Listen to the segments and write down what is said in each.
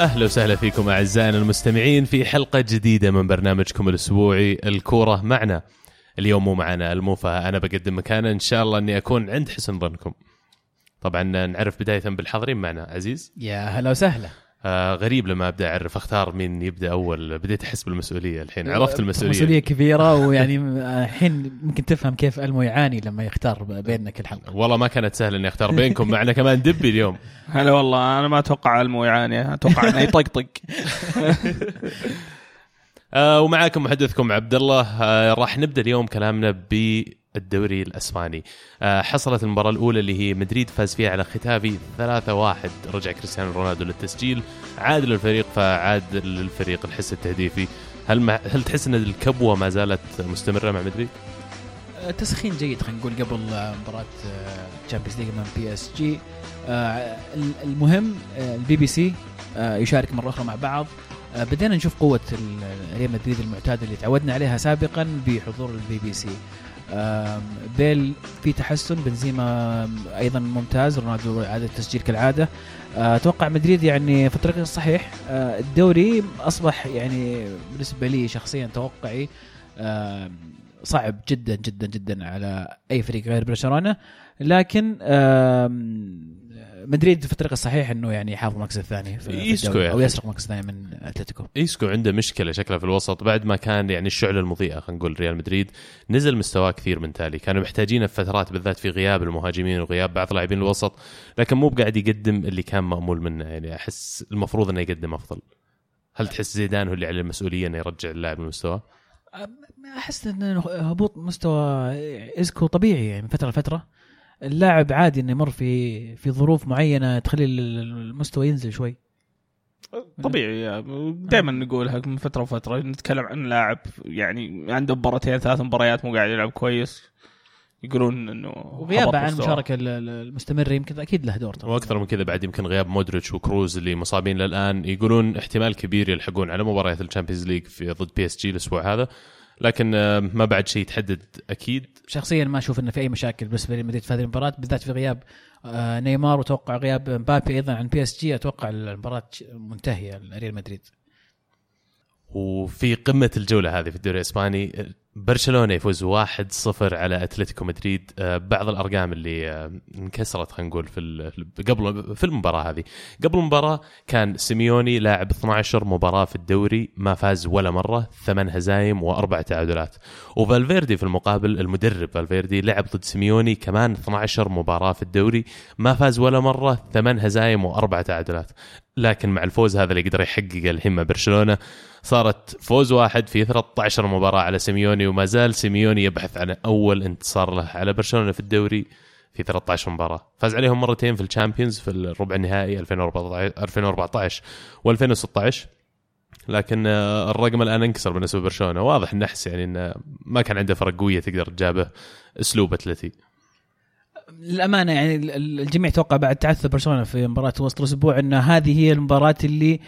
أهلا وسهلا فيكم أعزائنا المستمعين في حلقة جديدة من برنامجكم الأسبوعي الكورة معنا. اليوم مو معنا الموفى أنا بقدم مكانه إن شاء الله إني أكون عند حسن ظنكم. طبعا نعرف بداية بالحاضرين معنا عزيز. يا هلا وسهلا. آه غريب لما أبدأ أعرف أختار مين يبدأ أول. بديت أحس بالمسؤولية الحين عرفت المسؤولية. مسؤولية كبيرة ويعني الحين ممكن تفهم كيف ألمو يعاني لما يختار بيننا كل حلقة. والله ما كانت سهلة إني أختار بينكم معنا كمان دبي اليوم. هلا والله أنا ما أتوقع ألمو يعاني أتوقع إنه يطقطق. آه ومعاكم محدثكم عبد الله. آه راح نبدأ اليوم كلامنا ب الدوري الأسباني. آه، حصلت المباراة الأولى اللي هي مدريد فاز فيها على ختافي 3-1 رجع كريستيانو رونالدو للتسجيل. عاد للفريق فعاد للفريق الحس التهديفي. هل ما هل تحس أن الكبوة ما زالت مستمرة مع مدريد؟ آه، تسخين جيد خلينا نقول قبل مباراة Champions League من PSG المهم آه، البي بي سي يشارك مرة أخرى مع بعض. بدينا نشوف قوة ريال مدريد المعتاده اللي تعودنا عليها سابقا بحضور البي بي سي. بيل في تحسن بنزيما أيضا ممتاز رونالدو عاد التسجيل كالعادة. آه، أتوقع مدريد يعني في الطريق الصحيح. آه، الدوري أصبح يعني بالنسبة لي شخصيا توقعي صعب جدا جدا جدا على أي فريق غير برشلونة. لكن مدريد في الطريق الصحيح إنه يعني يحافظ المركز الثاني في إيسكو أو يسرق المركز الثاني من أتلتيكو. ايسكو عنده مشكلة شكلها في الوسط بعد ما كان يعني الشعله المضيئه خلينا نقول ريال مدريد نزل مستواه كثير من تالي. كانوا محتاجينه في فترات بالذات في غياب المهاجمين وغياب بعض لاعبين الوسط لكن مو بقاعد يقدم اللي كان مأمول منه. يعني أحس المفروض إنه يقدم أفضل. هل تحس زيدان هو اللي عليه المسؤولية إنه يرجع اللاعب لمستواه؟ أحس إن هبوط مستوى ايسكو طبيعي يعني من فترة لفترة. اللاعب عادي إنه يمر في في ظروف معينة تخلي المستوى ينزل شوي. طبيعي دائما نقولها من فترة وفترة نتكلم عن لاعب يعني عنده مباراتين ثلاث مباريات مو قاعد يلعب كويس. يقولون إنه وغيابه عن المشاركه المستمره يمكن أكيد له دور طبعا. وأكثر من كذا بعد يمكن غياب مودريتش وكروز اللي مصابين للآن. يقولون احتمال كبير يلحقون على مباريات ال Champions League في ضد PSG الأسبوع هذا. لكن آه، ما بعد شيء يتحدد أكيد. شخصيا ما أشوف إنه في أي مشاكل بالنسبة لمدريد في هذه المباراة بالذات في غياب آه، نيمار وتوقع غياب مبابي أيضا عن PSG. أتوقع المباراة منتهية لريال مدريد. وفي قمة الجولة هذه في الدوري الإسباني برشلونة يفوز 1-0 على أتلتيكو مدريد. آه، بعض الأرقام اللي آه، انكسرت خلينا نقول في قبل في المباراة هذه. قبل المباراة كان سيميوني لاعب 12 مباراة في الدوري ما فاز ولا مرة ثمان هزايم وأربع تعادلات. وفالفيردي في المقابل المدرب فالفيردي لعب ضد سيميوني كمان 12 مباراة في الدوري ما فاز ولا مرة ثمان هزايم وأربع تعادلات. لكن مع الفوز هذا اللي قدر يحققه الحين مع برشلونة صارت فوز واحد في 13 مباراة على سيميوني وما زال سيميوني يبحث عن أول انتصار له على برشلونة في الدوري في 13 مباراة. فاز عليهم مرتين في ال Champions في الربع النهائي 2014 2014 و2016 لكن آه، الرقم الآن انكسر بالنسبة لبرشلونة. واضح نحس يعني انه ما كان عنده فرق قوية تقدر تجابه أسلوب أتلتي. للأمانة يعني الجميع توقع بعد تعثر برشلونة في مباراة وسط الأسبوع إن هذه هي المباراة اللي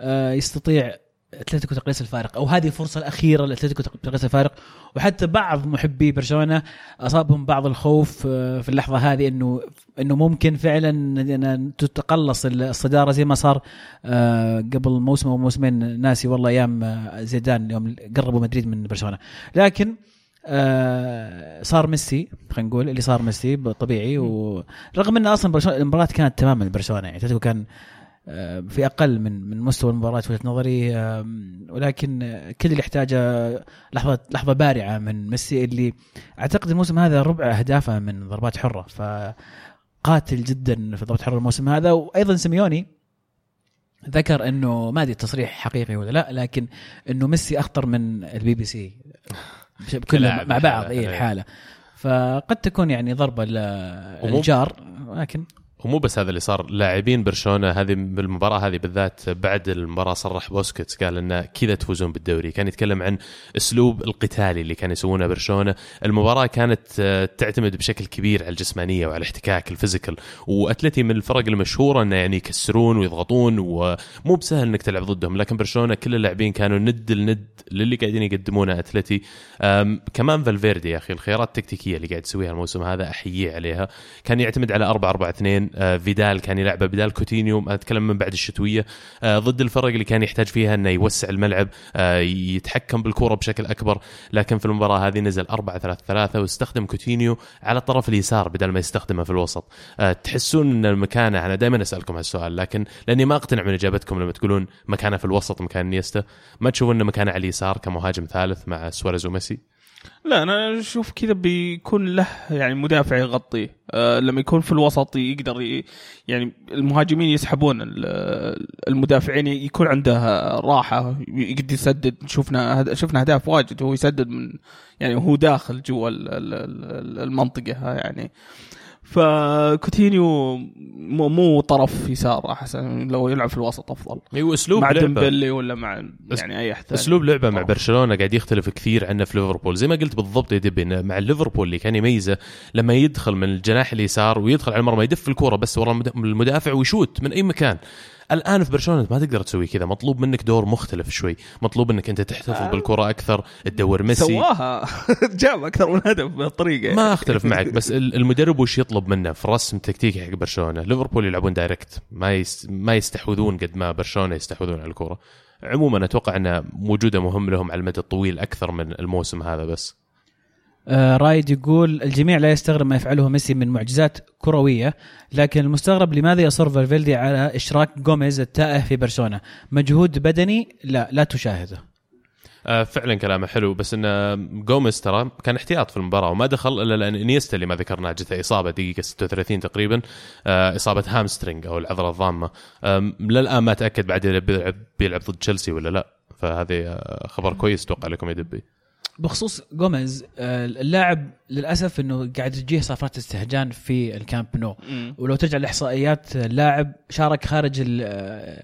آه، يستطيع أتلتيكو تقليص الفارق أو هذه الفرصة الأخيرة لأتلتيكو تقليص الفارق. وحتى بعض محبي برشلونة أصابهم بعض الخوف آه، في اللحظة هذه إنه إنه ممكن فعلا تتقلص الصدارة زي ما صار آه، قبل موسم أو موسمين. ناسي والله أيام زيدان يوم قربوا مدريد من برشلونة. لكن آه صار ميسي خلينا نقول اللي صار ميسي طبيعي ورغم انه أصلا المباراة كانت تماما لبرشلونه يعني اتلتيكو كان آه في أقل من من مستوى المباراة في وجهة نظري آه ولكن كل اللي يحتاجه لحظة لحظة بارعة من ميسي اللي أعتقد الموسم هذا ربع أهدافه من ضربات حرة فقاتل جدا في ضربات حرة الموسم هذا. وأيضا سيميوني ذكر إنه ما أدري التصريح حقيقي ولا لا لكن إنه ميسي أخطر من البي بي سي. كلها مع بعض اي الحالة. فقد تكون يعني ضربة للجار لكن ومو بس هذا اللي صار لاعبين برشلونة هذه بالمباراة هذه بالذات بعد المباراة صرح بوسكيتس قال انه كذا تفوزون بالدوري. كان يتكلم عن أسلوب القتالي اللي كان يسوونه برشلونة. المباراة كانت آه، تعتمد بشكل كبير على الجسمانية وعلى الاحتكاك ال physical. وأتلتي من الفرق المشهورة إنه يعني يكسرون ويضغطون ومو بسهل إنك تلعب ضدهم. لكن برشلونة كل اللاعبين كانوا ند لند للي قاعدين يقدمونه أتلتي. كمان فالفيردي يا أخي الخيارات التكتيكية اللي قاعد يسويها الموسم هذا احييه عليها. كان يعتمد على 4 4 2 آه، فيدال كان يلعبه بدال كوتينيو أتكلم من بعد الشتوية. آه، ضد الفرق اللي كان يحتاج فيها إنه يوسع الملعب آه، يتحكم بالكرة بشكل أكبر. لكن في المباراة هذه نزل 4 3 3 واستخدم كوتينيو على الطرف اليسار بدل ما يستخدمه في الوسط. آه، تحسون إن المكانه أنا دائما أسألكم هالسؤال لكن لأني ما أقتنع من إجابتكم لما تقولون مكانه في الوسط مكان إنيستا ما تشوفون انه مكانه على اليسار كمهاجم ثالث مع سواريز وميسي؟ لا أنا أشوف كذا بيكون له يعني مدافع يغطيه آه لما يكون في الوسط يقدر ي... يعني المهاجمين يسحبون ال- المدافعين يكون عنده راحة يقدر يسدد. شفنا هد- شفنا أهداف واجد وهو يسدد من يعني هو داخل جوا ال- ال- ال- المنطقة يعني. فكوتينيو مو, مو طرف يسار احسن لو يلعب في الوسط أفضل أيوه أسلوب مع ديمبلي ولا مع يعني أي أحد. أسلوب لعبة مع. برشلونة قاعد يختلف كثير عنه في ليفربول زي ما قلت بالضبط يا دبي مع ليفربول اللي كان يميزه لما يدخل من الجناح اليسار ويدخل على المرمى يدف الكورة بس ورا المد- المدافع ويشوت من أي مكان الآن في برشلونة ما تقدر تسوي كذا. مطلوب منك دور مختلف شوي. مطلوب انك أنت تحتفظ بالكرة أكثر تدور ميسي. سواها. جاب أكثر من هدف بهالطريقه ما أختلف معك بس ال- المدرب وش يطلب منه؟ في الرسم التكتيكي حق برشلونة. ليفربول يلعبون direct ما ما يستحوذون قد ما برشلونة يستحوذون على الكرة. عموما أتوقع انه وجوده مهم لهم على المدى الطويل أكثر من الموسم هذا بس. آه رايد يقول الجميع لا يستغرب ما يفعله ميسي من معجزات كروية لكن المستغرب لماذا يصر فالفيردي على إشراك جوميز التائه في برشلونة؟ مجهود بدني؟ لا لا تشاهده. آه فعلا كلامه حلو بس إن جوميز ترى كان احتياط في المباراة وما دخل إلا لأن إنيستا اللي ما ذكرناه جته إصابة دقيقة 36 تقريبا آه إصابة hamstring أو العضله الضامة. للآن ما تاكد بعد بيلعب بيلعب ضد تشيلسي ولا لا فهذه آه، خبر كويس أتوقع لكم يا دبي. بخصوص جوميز آه اللاعب للأسف إنه قاعد تجيه صفرات استهجان في الكامب نو مم. ولو ترجع لإحصائيات اللاعب شارك خارج ال-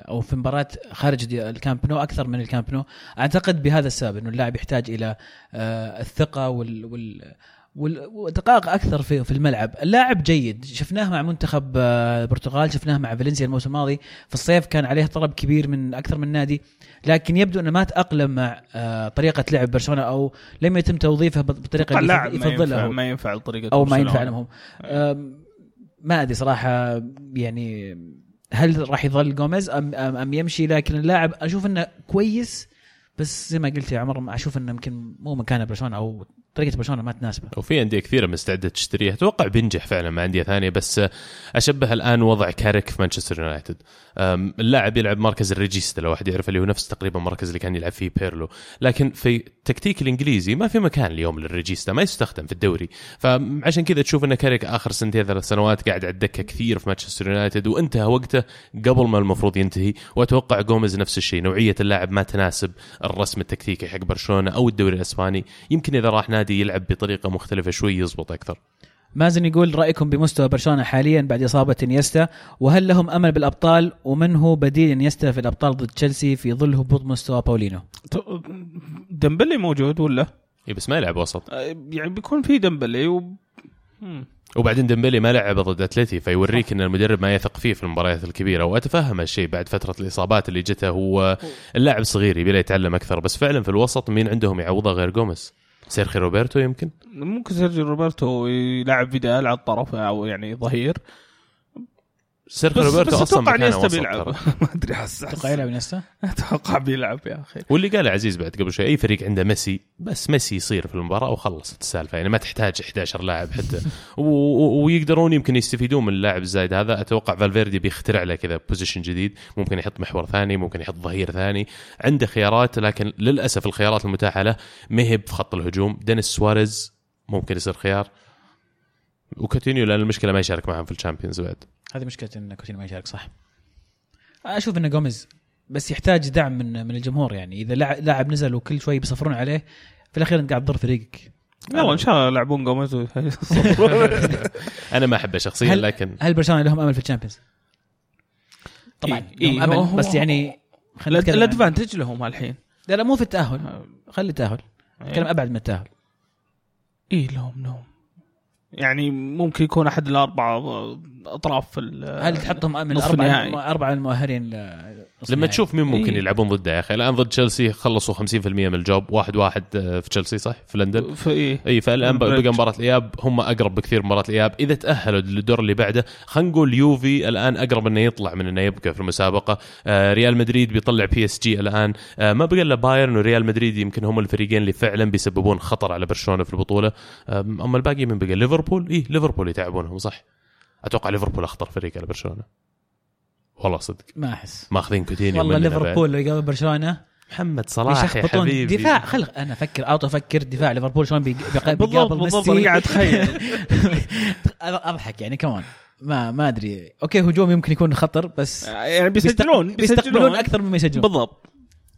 أو في مباراة خارج الكامب نو أكثر من الكامب نو أعتقد بهذا السبب إنه اللاعب يحتاج إلى آه، الثقة وال, وال والدقائق أكثر في في الملعب، اللاعب جيد، شفناه مع منتخب آه، البرتغال، شفناه مع فالنسيا الموسم الماضي، في الصيف كان عليه طلب كبير من أكثر من نادي، لكن يبدو أنه ما تأقلم مع آه، طريقة لعب برشلونة أو لم يتم توظيفه بالطريقة اللي يفضلها. ما ينفع لطريقه أو ما ينفع. لهم. أم، ما أدري صراحة يعني هل راح يظل جوميز أم أم, يمشي؟ لكن اللاعب أشوف إنه كويس. بس زي ما قلت يا عمر أشوف إنه يمكن مو مكانه برشلونة أو طريقة برشلونة ما تناسبه. وفي أندية كثيرة مستعدة تشتريه أتوقع بينجح فعلا مع أندية ثانية بس أشبه الآن وضع كاريك في مانشستر يونايتد. اللاعب يلعب مركز الريجيستا لو واحد يعرف اللي هو نفس تقريبا المركز اللي كان يلعب فيه بيرلو. لكن في التكتيك الإنجليزي ما في مكان اليوم للريجيستا ما يستخدم في الدوري. فعشان كذا تشوف إن كاريك آخر سنتين ثلاث سنوات قاعد على الدكة كثير في مانشستر يونايتد وانتهى وقته قبل ما المفروض ينتهي. وأتوقع جوميز نفس الشيء نوعية اللاعب ما تناسب الرسم التكتيكي حق برشلونة أو الدوري الأسباني. يمكن إذا راح نادي يلعب بطريقة مختلفة شوي يزبط أكثر. مازن يقول رأيكم بمستوى برشلونة حاليا بعد إصابة إنيستا؟ وهل لهم أمل بالأبطال؟ ومن هو بديل إنيستا في الأبطال ضد تشيلسي في ظل هبوط مستوى باولينو؟ ديمبلي موجود ولا؟ اي بس ما يلعب وسط. آه، يعني بيكون في ديمبلي و... مم. وبعدين ديمبلي ما لعب ضد أتلتي فيوريك إن المدرب ما يثق فيه في المباريات الكبيرة. وأتفهم هالشيء بعد فترة الإصابات اللي جته هو. اللاعب صغير يبي له يتعلم أكثر بس فعلا في الوسط مين عندهم يعوضه غير جوميز؟ سيرخي روبرتو يمكن؟ ممكن سيرجيو روبرتو يلعب فيدال على الطرف أو يعني ظهير. سيرخي بس روبرتو بس أصلا أتوقع إنيستا بيلعب. ما أدري حس أتوقع يلعب إنيستا؟ أتوقع بيلعب يا أخي. واللي قاله عزيز بعد قبل شوي أي فريق عنده ميسي بس ميسي يصير في المباراة وخلصت السالفة. يعني ما تحتاج 11 لاعب حتى. و- و- ويقدرون يمكن يستفيدون من اللاعب الزايد هذا. أتوقع فالفيردي بيخترع له كذا position جديد. ممكن يحط محور ثاني ممكن يحط ظهير ثاني. عنده خيارات لكن للأسف الخيارات المتاحة له ما هي في خط الهجوم. دينيس سواريز ممكن يصير خيار. وكوتينيو لأن المشكلة ما يشارك معهم في Champions بعد. هذه مشكلة إن كوتينيو ما يشارك صح. أشوف انه جوميز بس يحتاج دعم من من الجمهور يعني. إذا لاعب لاعب نزل وكل شوي بيصفرون عليه في الأخير انت قاعد تضر فريقك. يلا إن شاء الله يلعبون جوميز أنا ما أحبه شخصيا هل- لكن هل برشلونة لهم أمل في Champions؟ طبعا إيه، لهم إيه، أمل هو- بس يعني خلينا نتكلم عن- ال advantage لهم الحين. لا لا مو في التأهل. خلي التأهل. نتكلم أبعد من التأهل. إيه لهم لهم. يعني ممكن يكون أحد الأربعة اطراف هل تحطهم من النهائي. أربعة المؤهلين لما؟ تشوف مين ممكن إيه. يلعبون ضده يا أخي. الآن ضد تشيلسي خلصوا 50% من ال job واحد واحد آه، في تشيلسي صح؟ في لندن؟ في إي في ستامفورد بريدج. بقى مباراة الإياب. هم أقرب بكثير مباراة الإياب. إذا تأهلوا للدور اللي بعده خلينا نقول يوفي الآن أقرب إنه يطلع من إنه يبقى في المسابقة. آه ريال مدريد بيطلع بي إس جي الآن. آه ما بقى إلا بايرن وريال مدريد يمكن هم الفريقين اللي فعلا بيسببون خطر على برشلونة في البطولة. آه أما الباقي من بقى؟ ليفربول؟ اي ليفربول يتعبونهم صح؟ أتوقع ليفربول أخطر فريق على برشلونة. والله صدق. ما أحس. ماخذين كوتينيو والله. ليفربول لو يقابل برشلونة. محمد صلاح يا حبيبي. دفاع. خل أنا أفكر أفكر دفاع ليفربول شلون بيق- بيق- بالضبط بيقابل بالضبط ميسي. أنا قاعد أتخيل. أضحك يعني كمان ما ما أدري. أوكي هجوم يمكن يكون خطر بس يعني بيسجلون بيستقبلون أكثر مما يسجلون. بالضبط.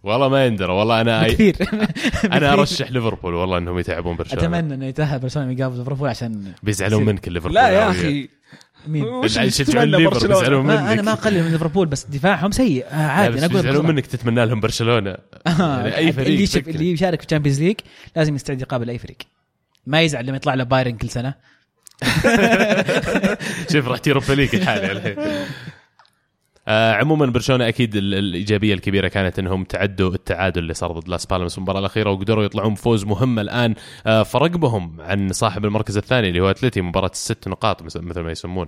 والله ما يندرى والله أنا كثير. أنا أرشح ليفربول والله إنهم يتعبون برشلونة. أتمنى إنه يتأهل برشلونة يقابل ليفربول عشان بيزعلون. منك الليفربول لا يا أخي. مين؟ اللي ليفر ما أنا منك ما أقلل من ليفربول بس دفاعهم سيء. آه، عادي أنا أقول بصراحة. منك تتمنى لهم برشلونة. يعني أي فريق اللي فكر. اللي يشارك في ال Champions League لازم يستعد يقابل أي فريق. ما يزعل لما يطلع له بايرن كل سنة. شوف رحت Europa League الحالي الحين. آه عموما برشلونة أكيد ال- الإيجابية الكبيرة كانت إنهم تعدوا التعادل اللي صار ضد لاس بالماس المباراة الأخيرة وقدروا يطلعون بفوز مهم الآن. آه فرق بهم عن صاحب المركز الثاني اللي هو أتلتي مباراة الست نقاط مثل ما يسمون.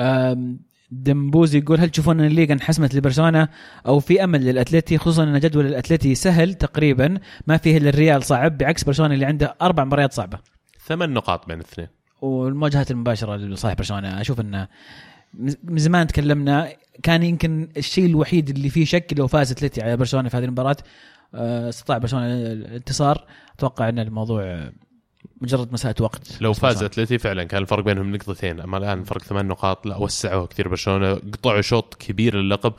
آم، دمبوزي يقول هل تشوفون أن الليغا انحسمت لبرشلونة أو في أمل للأتلتي؟ خصوصا أن جدول الأتلتي سهل تقريبا. ما فيه إلا الريال صعب بعكس برشلونة اللي عنده أربع مباريات صعبة. ثمان نقاط بين الاثنين والمواجهات المباشرة لصالح برشلونة أشوف انه من زمان تكلمنا كان يمكن الشيء الوحيد اللي فيه شك لو فاز أتلتي على برشلونة في هذه المباراة آه، استطاع برشلونة الانتصار. أتوقع أن الموضوع مجرد مساله وقت. لو فاز. أتلتي فعلا كان الفرق بينهم نقطتين أما الآن فرق ثمان نقاط لا وسعوها كثير برشلونة قطعوا شوط كبير للقب.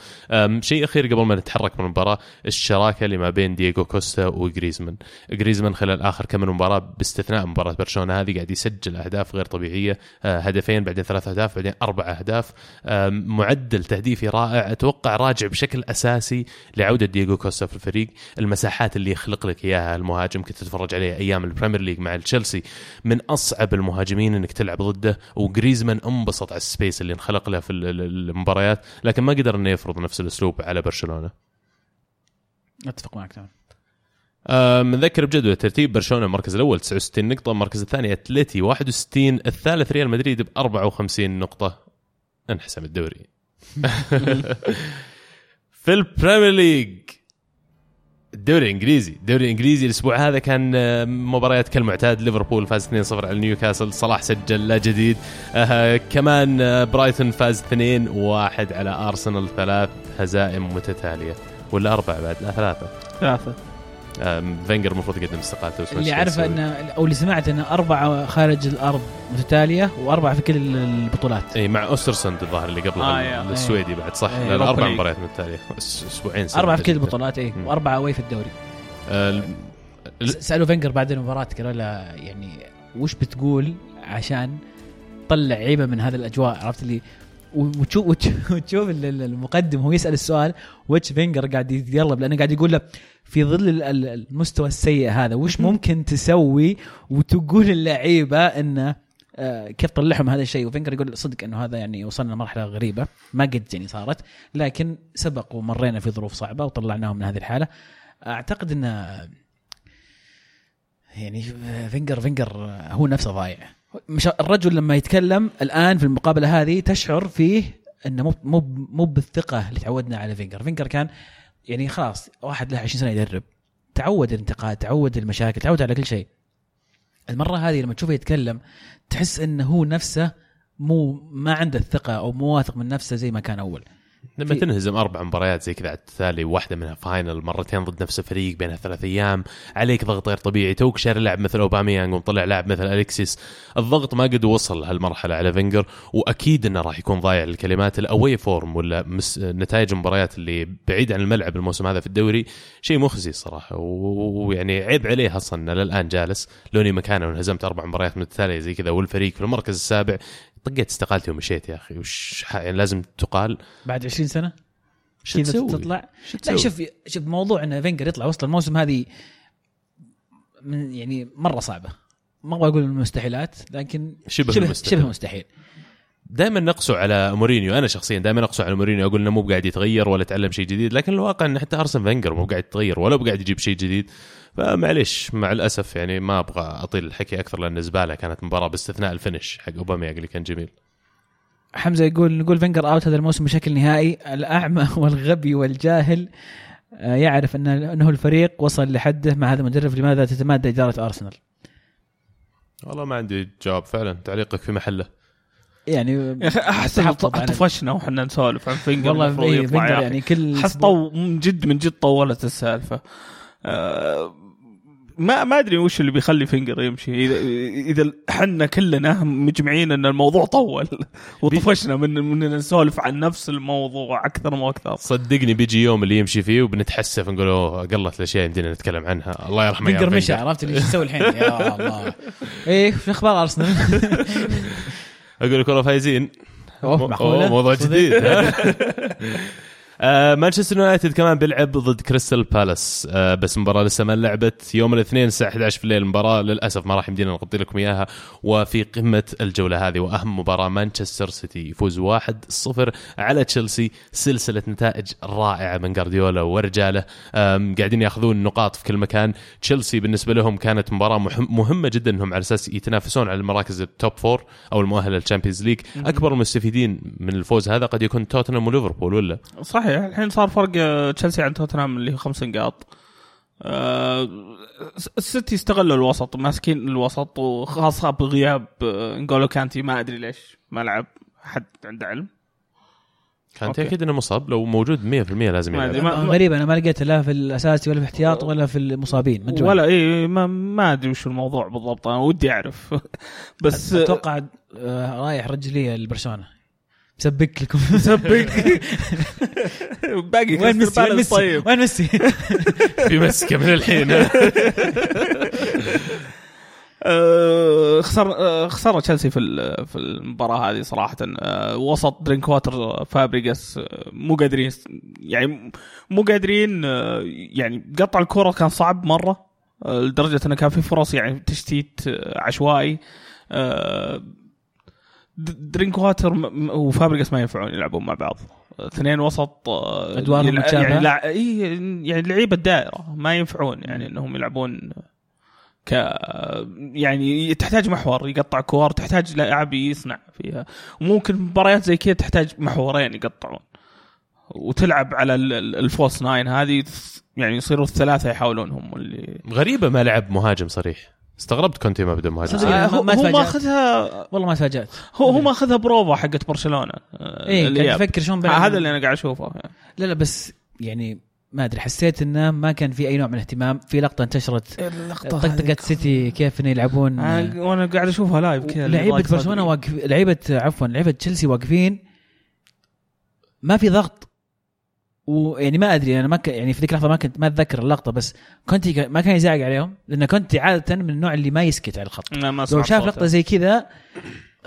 شيء أخير قبل ما نتحرك من المباراة الشراكة اللي ما بين دييغو كوستا وجريزمان. جريزمان خلال آخر كم من مباراة باستثناء مباراة برشلونة هذه قاعد يسجل أهداف غير طبيعية. أه، هدفين بعدين ثلاث أهداف بعدين أربع أهداف. معدل تهديفي رائع. أتوقع راجع بشكل أساسي لعودة دييغو كوستا في الفريق. المساحات اللي يخلق لك إياها المهاجم كنت تتفرج عليه أيام ال Premier League مع تشيلسي من أصعب المهاجمين إنك تلعب ضده وجريزمان انبسط على ال space اللي انخلق له في ال- ال- المباريات لكن ما قدر إنه يفرض نفس الأسلوب على برشلونة. أتفق معك تمام. آه، نذكر بجدول الترتيب برشلونة المركز الأول 69 نقطة المركز الثاني أتلتي 61 الثالث ريال مدريد ب 54 نقطة. انحسم الدوري. في ال Premier League. الدوري الإنجليزي. الدوري الإنجليزي الأسبوع هذا كان آه، مباريات كالمعتاد. ليفربول فاز 2-0 على نيوكاسل. صلاح سجل لا جديد. آه كمان آه، برايتون فاز 2-1 على أرسنال. ثلاث هزائم متتالية. ولا أربع بعد؟ لا ثلاثة. ثلاثة. آم، فينجر المفروض يقدم استقالته اللي مش عارفه يسوي. ان أو اللي سمعت ان اربعه خارج الأرض متتالية واربعه في كل البطولات إي مع أوسترسوند الظاهر اللي قبل آه،. السويدي بعد صح لا، أربع. مباريات متتالية أسبوعين اربعه في كل. البطولات إي. وأربعة away في الدوري آه، سألوا فينجر بعد المباراة قالوا له يعني وش بتقول عشان تطلع عيبة من هذه الأجواء عرفت اللي وتشوف وتشوف- وتشوف ال- ال- المقدم هو يسأل السؤال وش فينجر قاعد يتقلب لأنه قاعد يقول له في ظل ال- ال- المستوى السيء هذا وش ممكن تسوي؟ وتقول للعيبه انه آه، كيف طلعهم هذا الشيء؟ وفينجر يقول صدق إنه هذا يعني وصلنا لمرحلة غريبة ما قد يعني صارت لكن سبق ومرينا في ظروف صعبة وطلعناهم من هذه الحالة. أعتقد انه يعني فينجر فينجر هو نفسه ضايع. مش الرجل لما يتكلم الآن في المقابلة هذه تشعر فيه إنه مو مو مو بالثقة اللي تعودنا على فينجر. فينجر كان يعني خلاص واحد له 20 سنة يدرب. تعود الانتقاد تعود المشاكل تعود على كل شيء. المرة هذه لما تشوفه يتكلم تحس إنه هو نفسه مو ما عنده الثقة أو مو واثق من نفسه زي ما كان أول. لما في- تنهزم أربع مباريات زي كذا على التالي واحدة منها final مرتين ضد نفس الفريق بينها ثلاث أيام. عليك ضغط غير طبيعي. توك شاري لاعب مثل أوباميانج ومطلع لاعب مثل أليكسيس. الضغط ما قد وصل لهالمرحله على فينجر وأكيد إنه راح يكون ضايع الكلمات. ال away form ولا مس... نتائج المباريات اللي بعيد عن الملعب الموسم هذا في الدوري شيء مخزي الصراحه و- ويعني عيب عليه أصلا إنه للآن جالس لو اني مكانه وانهزمت أربع مباريات متتاليه زي كذا والفريق في المركز السابع طقيت استقالتي ومشيت يا أخي وش يعني لازم تقال بعد 20 سنة شو كذا تسوي؟ تطلع شو لا؟ شوف شوف موضوع إن فينجر يطلع وسط الموسم هذه من يعني مرة صعبة ما أبغى أقول من المستحيلات لكن شبه شبه المستحيل. شبه مستحيل دائما نقصوا على مورينيو. أنا شخصيا دائما اقسو على مورينيو. أقول إنه مو قاعد يتغير ولا يتعلم شيء جديد لكن الواقع انه حتى أرسن فينجر مو قاعد يتغير ولا قاعد يجيب شيء جديد. فمعليش مع الأسف يعني ما أبغى أطيل الحكي أكثر لأن زبالة كانت مباراة باستثناء ال finish حق اوباميانج اللي كان جميل. حمزة يقول نقول فينجر out هذا الموسم بشكل نهائي. الأعمى والغبي والجاهل آه، يعرف ان إنه الفريق وصل لحده مع هذا المدرب. لماذا تتمادى إدارة أرسنال؟ والله ما عندي جواب فعلا. تعليقك في محله. يعني أحس طفشنا وحنا نسولف عن فينجر والله أخي. يعني كل حس أسبوع- طو من جد من جد طولت السالفة. آه، ما ما أدري وش اللي بيخلي فينجر يمشي. اذا إذا إحنا كلنا مجمعين إن الموضوع طول وطفشنا من من نسولف عن نفس الموضوع أكثر وأكثر صدقني بيجي يوم اللي يمشي فيه وبنتحسف نقول أوه قلت الاشياء يمدينا نتكلم عنها. الله يرحمه فينجر مشى. عرفت اللي إيش يسوي الحين؟ يا الله. إيه شو أخبار أرسنال؟ أقول لك والله فايزين؟ أوه، موضوع؟ جديد مانشستر يونايتد كمان بيلعب ضد كريستال بالاس. آه، بس مباراة لسه ما لعبت. يوم الاثنين الساعة 11 في الليل المباراة للأسف ما راح يمدينا نغطي لكم إياها. وفي قمة الجولة هذه وأهم مباراة مانشستر سيتي يفوز 1-0 على تشيلسي. سلسلة نتائج رائعة من جارديولا ورجاله. قاعدين ياخذون نقاط في كل مكان. تشيلسي بالنسبة لهم كانت مباراة مهم- مهمة جدا. انهم على أساس يتنافسون على المراكز ال top four أو المؤهل لل Champions League أكبر المستفيدين من الفوز هذا قد يكون توتنهام وليفربول ولا؟ صحيح. الحين صار فرق آه، تشيلسي عن توتنهام اللي هو خمس نقاط. آه، السيتي استغلوا الوسط ماسكين الوسط وخاصة بغياب آه، نقولو كانتي. ما أدري ليش ما لعب حد عنده علم. كانتي أوكي. أكيد إنه مصاب. لو موجود 100% لازم يلعب. ما- غريب أنا ما لقيته لا في الاساسي ولا في احتياط ولا في المصابين. من ولا اي ما, ما أدري وش الموضوع بالضبط. أنا ودي أعرف. بس أتوقع آه، رايح رجلية لبرشلونة. مسبك لكم. مسبك. باقي وين ميسي؟ وين ميسي؟ طيب. وين ميسي؟ في مسكة من الحين. آه، خسر آه، خسرنا تشيلسي في في المباراة هذه صراحة. آه، وسط درينك واتر فابريجاس مو قادرين يعني مو قادرين يعني قطع الكره كان صعب مرة لدرجة إنه كان في فرص يعني تشتيت عشوائي. درينك واتر وفابريجاس ما ينفعون يلعبون مع بعض. اثنين وسط آه، أدوارهم يلع-؟ يعني لع- إيه، يعني لعيبة الدائره ما ينفعون يعني إنهم يلعبون ك يعني تحتاج محور يقطع كور تحتاج لاعب يصنع فيها. وممكن مباريات زي كذا تحتاج محورين يقطعون. وتلعب على ال- ال- ال false nine هذه يعني يصيروا الثلاثة يحاولون هم اللي غريبة ما لعب مهاجم صريح. استغربت كنت ما بدا مهاجم. يعني آه، هو ما هو. ماخذها والله ما تفاجأت هو هو ماخذها بروفا حقت برشلونة آه، إيه الإياب. قاعد يفكر شلون بيلعب. هذا اللي أنا قاعد أشوفه لا لا بس يعني ما أدري حسيت إنه ما كان في أي نوع من الاهتمام في لقطة انتشرت طقطقت سيتي كيف إنه يلعبون آه، وأنا قاعد أشوفها لايف كذا لعيبة برشلونة. واقف لعيبة عفوا لعيبة تشيلسي واقفين ما في ضغط ويعني ما أدري أنا ما ك... يعني في ذيك اللحظة ما كنت ما أتذكر اللقطة بس كنت ما كان يزعق عليهم لأن كنت عادة من النوع اللي ما يسكت على الخط ما لو شاف. لقطة زي كذا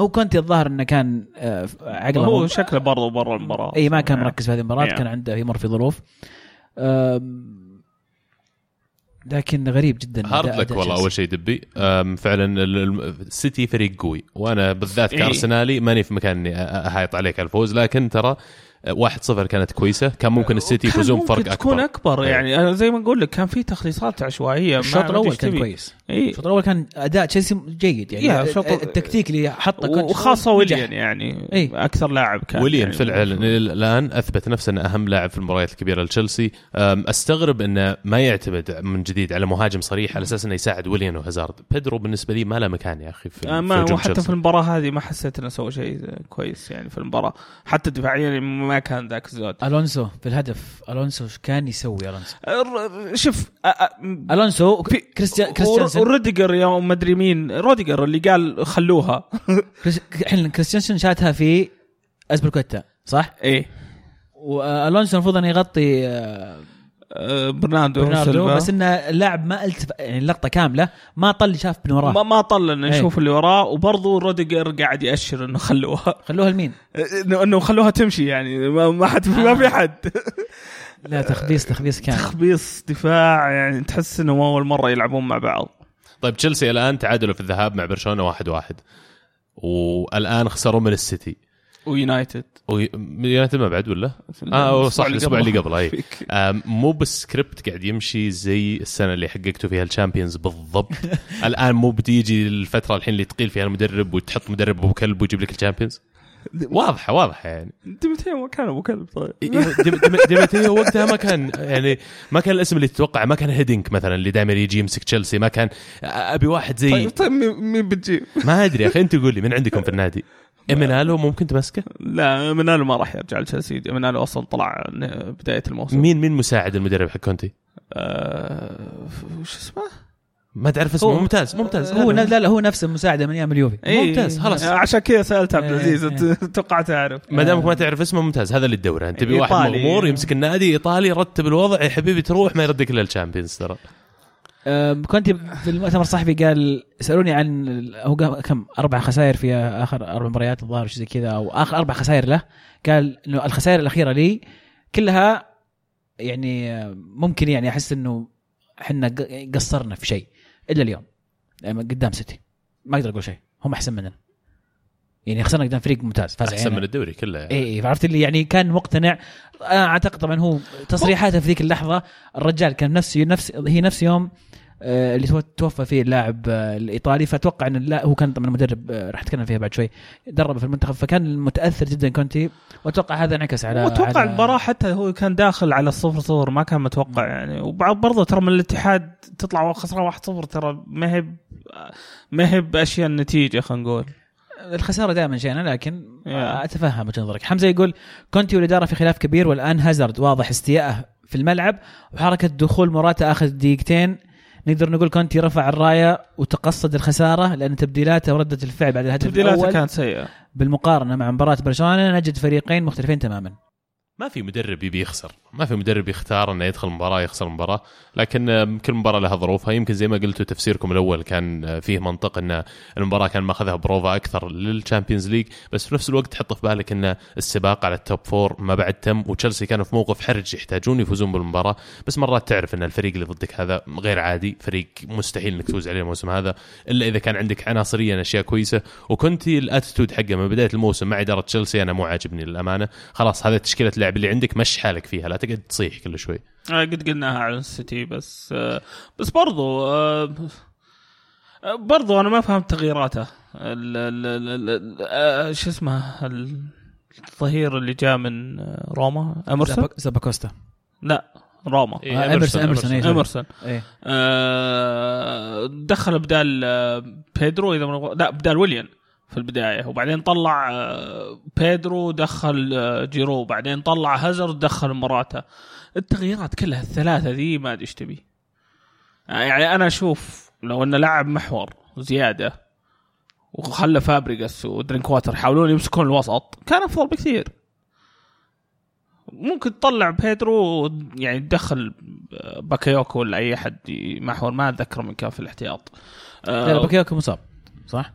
هو كنت الظاهر إنه كان آه، عقله هو شكله برضه برا المباراة اي ما كان مركز في هذه المباراة. كان عنده يمر في ظروف لكن غريب جدا hard luck والله. أول شيء ديبي فعلا ال- ال- السيتي فريق قوي وأنا بالذات إيه. كأرسنالي ماني في مكان اني اهايط عليك على الفوز لكن ترى 1-0 كانت كويسة كان ممكن السيتي كان يفوزون ممكن بفرق تكون أكبر أكبر إيه. يعني أنا زي ما أقول لك كان في تخليصات عشوائية الشوط الأول كان. كويس اي الشوط الأول كان أداء تشيلسي جيد يعني التكتيك اللي حطه وخاصة. ويليان يعني إي. أكثر لاعب كان ويليان يعني فعلا الآن أثبت نفسه أنه أهم لاعب في المباريات الكبيرة لتشيلسي أستغرب أنه ما يعتمد من جديد على مهاجم صريح على أساس أنه يساعد ويليان وهازارد بيدرو بالنسبة لي ما له مكان يا أخي في, آه، في ما هجوم وحتى في. المباراة هذه ما حسيت أنه سوى شيء كويس يعني في المباراة حتى دفاعيا ما كان ذاك الزود. ألونسو في الهدف ألونسو إيش كان يسوي ألونسو؟ شوف ألونسو كريستيان كريستيانسن وروديجر يا ما ادري مين روديجر اللي قال خلوها. الحين كريستيانسن شاتها في ازبيليكويتا صح؟ إيه. وألونسو المفروض انه يغطي آه، برناردو, برناردو سيلفا. بس إنه اللاعب ما التف يعني اللقطه كاملة ما طل شاف من وراه. ما ما طل إنه إيه. نشوف اللي وراه وبرضه روديجر قاعد يأشر إنه خلوها. خلوها لمين؟ انه إنه خلوها تمشي يعني ما ما حد ما في حد. لا تخبيص تخبيص كان. تخبيص دفاع يعني تحس انهم أول مرة يلعبون مع بعض. طيب تشيلسي الآن تعادلوا في الذهاب مع برشلونة واحد واحد. والآن خسروا من السيتي. ويونايتد. ويونايتد ما بعد ولا؟ آه صح الأسبوع اللي قبله أي. آم، مو بالسكريبت قاعد يمشي زي السنة اللي حققتوا فيها الشامبيونز بالضبط. الآن مو بتيجي الفترة الحين اللي تقيل فيها المدرب وتحط مدرب أبو كلب ويجيب لك الشامبيونز؟ واضحة واضحة يعني. دي ماتيو ما كان أبو كلب طيب. ديم- ديم- دي ماتيو وقتها ما كان يعني ما كان الاسم اللي تتوقع ما كان هيدينك مثلا اللي دائما يجي يمسك تشيلسي ما كان أبي واحد زي طيب طيب مين مين بتجيب؟ ما أدري يا أخي أنت قول لي من عندكم في النادي؟ إيمينالو ممكن تمسكه؟ لا منالو ما راح يرجع لتشيلسي. منالو أصلا طلع بداية الموسم. مين مين مساعد المدرب حق كونتي؟ آه، وش اسمه؟ ما تعرف اسمه. هو- ممتاز ممتاز. هو لا لا هو نفس مساعده من أيام اليوفي. إيه. ممتاز، خلاص. عشان كذا سألت عبد إيه، العزيز إيه. توقعت اعرف ما دامك ما تعرف اسمه ممتاز. هذا اللي تدوره انت تبي واحد. مغمور يمسك النادي إيطالي يرتب الوضع يا حبيبي تروح ما يردك إلا الشامبيونز ترى. كنت في المؤتمر الصحفي قال سألوني عن هو كم؟ أربع خسائر في آخر أربع مباريات الظاهر شيء زي كذا أو آخر أربع خسائر له. قال إنه الخسائر الأخيرة لي كلها يعني ممكن يعني أحس إنه إحنا قصرنا في شيء إلا اليوم. قدام سيتي. ما أقدر أقول شيء. هم أحسن مننا. يعني خسرنا قدام فريق ممتاز فاز أحسن علينا. من الدوري كله يعني. اي عرفت اللي يعني كان مقتنع. أنا أعتقد طبعا هو تصريحاته في ذيك اللحظة الرجال كان نفس نفس هي نفس يوم آه، اللي تو- توفى فيه اللاعب آه، الإيطالي. فأتوقع إن لا هو كان طبعا مدرب آه، راح أتكلم فيها بعد شوي درب في المنتخب فكان متأثر جدا كونتي. وأتوقع هذا انعكس على وأتوقع على- المباراة حتى هو كان داخل على الصفر صفر ما كان متوقع يعني. وبرضه ترى من الاتحاد تطلع خسران 1 0 ترى ما هي ما هي بأشياء النتيجة خلينا نقول. الخسارة دائما شيئا لكن يا. أتفهم وجهة نظرك. حمزة يقول كونتي والإدارة في خلاف كبير والآن هازارد واضح استيائه في الملعب وحركة دخول موراتا اخذ دقيقتين نقدر نقول كونتي رفع الراية وتقصد الخسارة لأن تبديلاته وردة الفعل بعد الهدف تبديلاته الأول كانت سيئة. بالمقارنة مع مباراة برشلونة نجد فريقين مختلفين تماما. ما في مدرب يبي يخسر. ما في مدرب يختار إنه يدخل مباراة يخسر مباراة. لكن آه، كل مباراة لها ظروفها. يمكن زي ما قلتوا تفسيركم الأول كان آه، فيه منطق إن المباراة كان ماخذها بروفا أكثر لل Champions League بس في نفس الوقت تحط في بالك إن السباق على ال top four ما بعد تم وتشيلسي كانوا في موقف حرج يحتاجون يفوزون بالمباراة. بس مرات تعرف إن الفريق اللي ضدك هذا غير عادي. فريق مستحيل إنك تفوز عليه الموسم هذا. إلا إذا كان عندك عناصريا أشياء كويسة. وكنتي الاتيتود حقه من بداية الموسم مع إدارة تشيلسي أنا مو عاجبني للأمانة. خلاص هذا تشكيلة اللعب اللي عندك مش حالك فيها لا تقعد تصيح كل شوي. آه، قد قلناها على السيتي بس آه، بس برضو آه، برضو أنا ما فهمت تغييراته. ال- ال- ال- ال- شو اسمه ال- الظهير اللي جاء من روما امرسون زابا- زاباكوستا لا روما. إيه، إيه. امرسون إيه. آه، دخل بدال بيدرو إذا لا بدال ويليان. في البداية. وبعدين طلع آه، بيدرو دخل آه، جيرو. وبعدين طلع هازارد دخل مراتا. التغييرات كلها الثلاثة ذي ما أدري إيش تبي. آه، يعني أنا أشوف لو إنه لاعب محور زيادة وخلى فابريجاس ودرينك واتر يحاولون يمسكون الوسط كان أفضل بكثير. ممكن تطلع بيدرو يعني تدخل باكيوكو ولا أي أحد محور ما اتذكر من كان في الاحتياط. لا لا، باكيوكو مصاب صح؟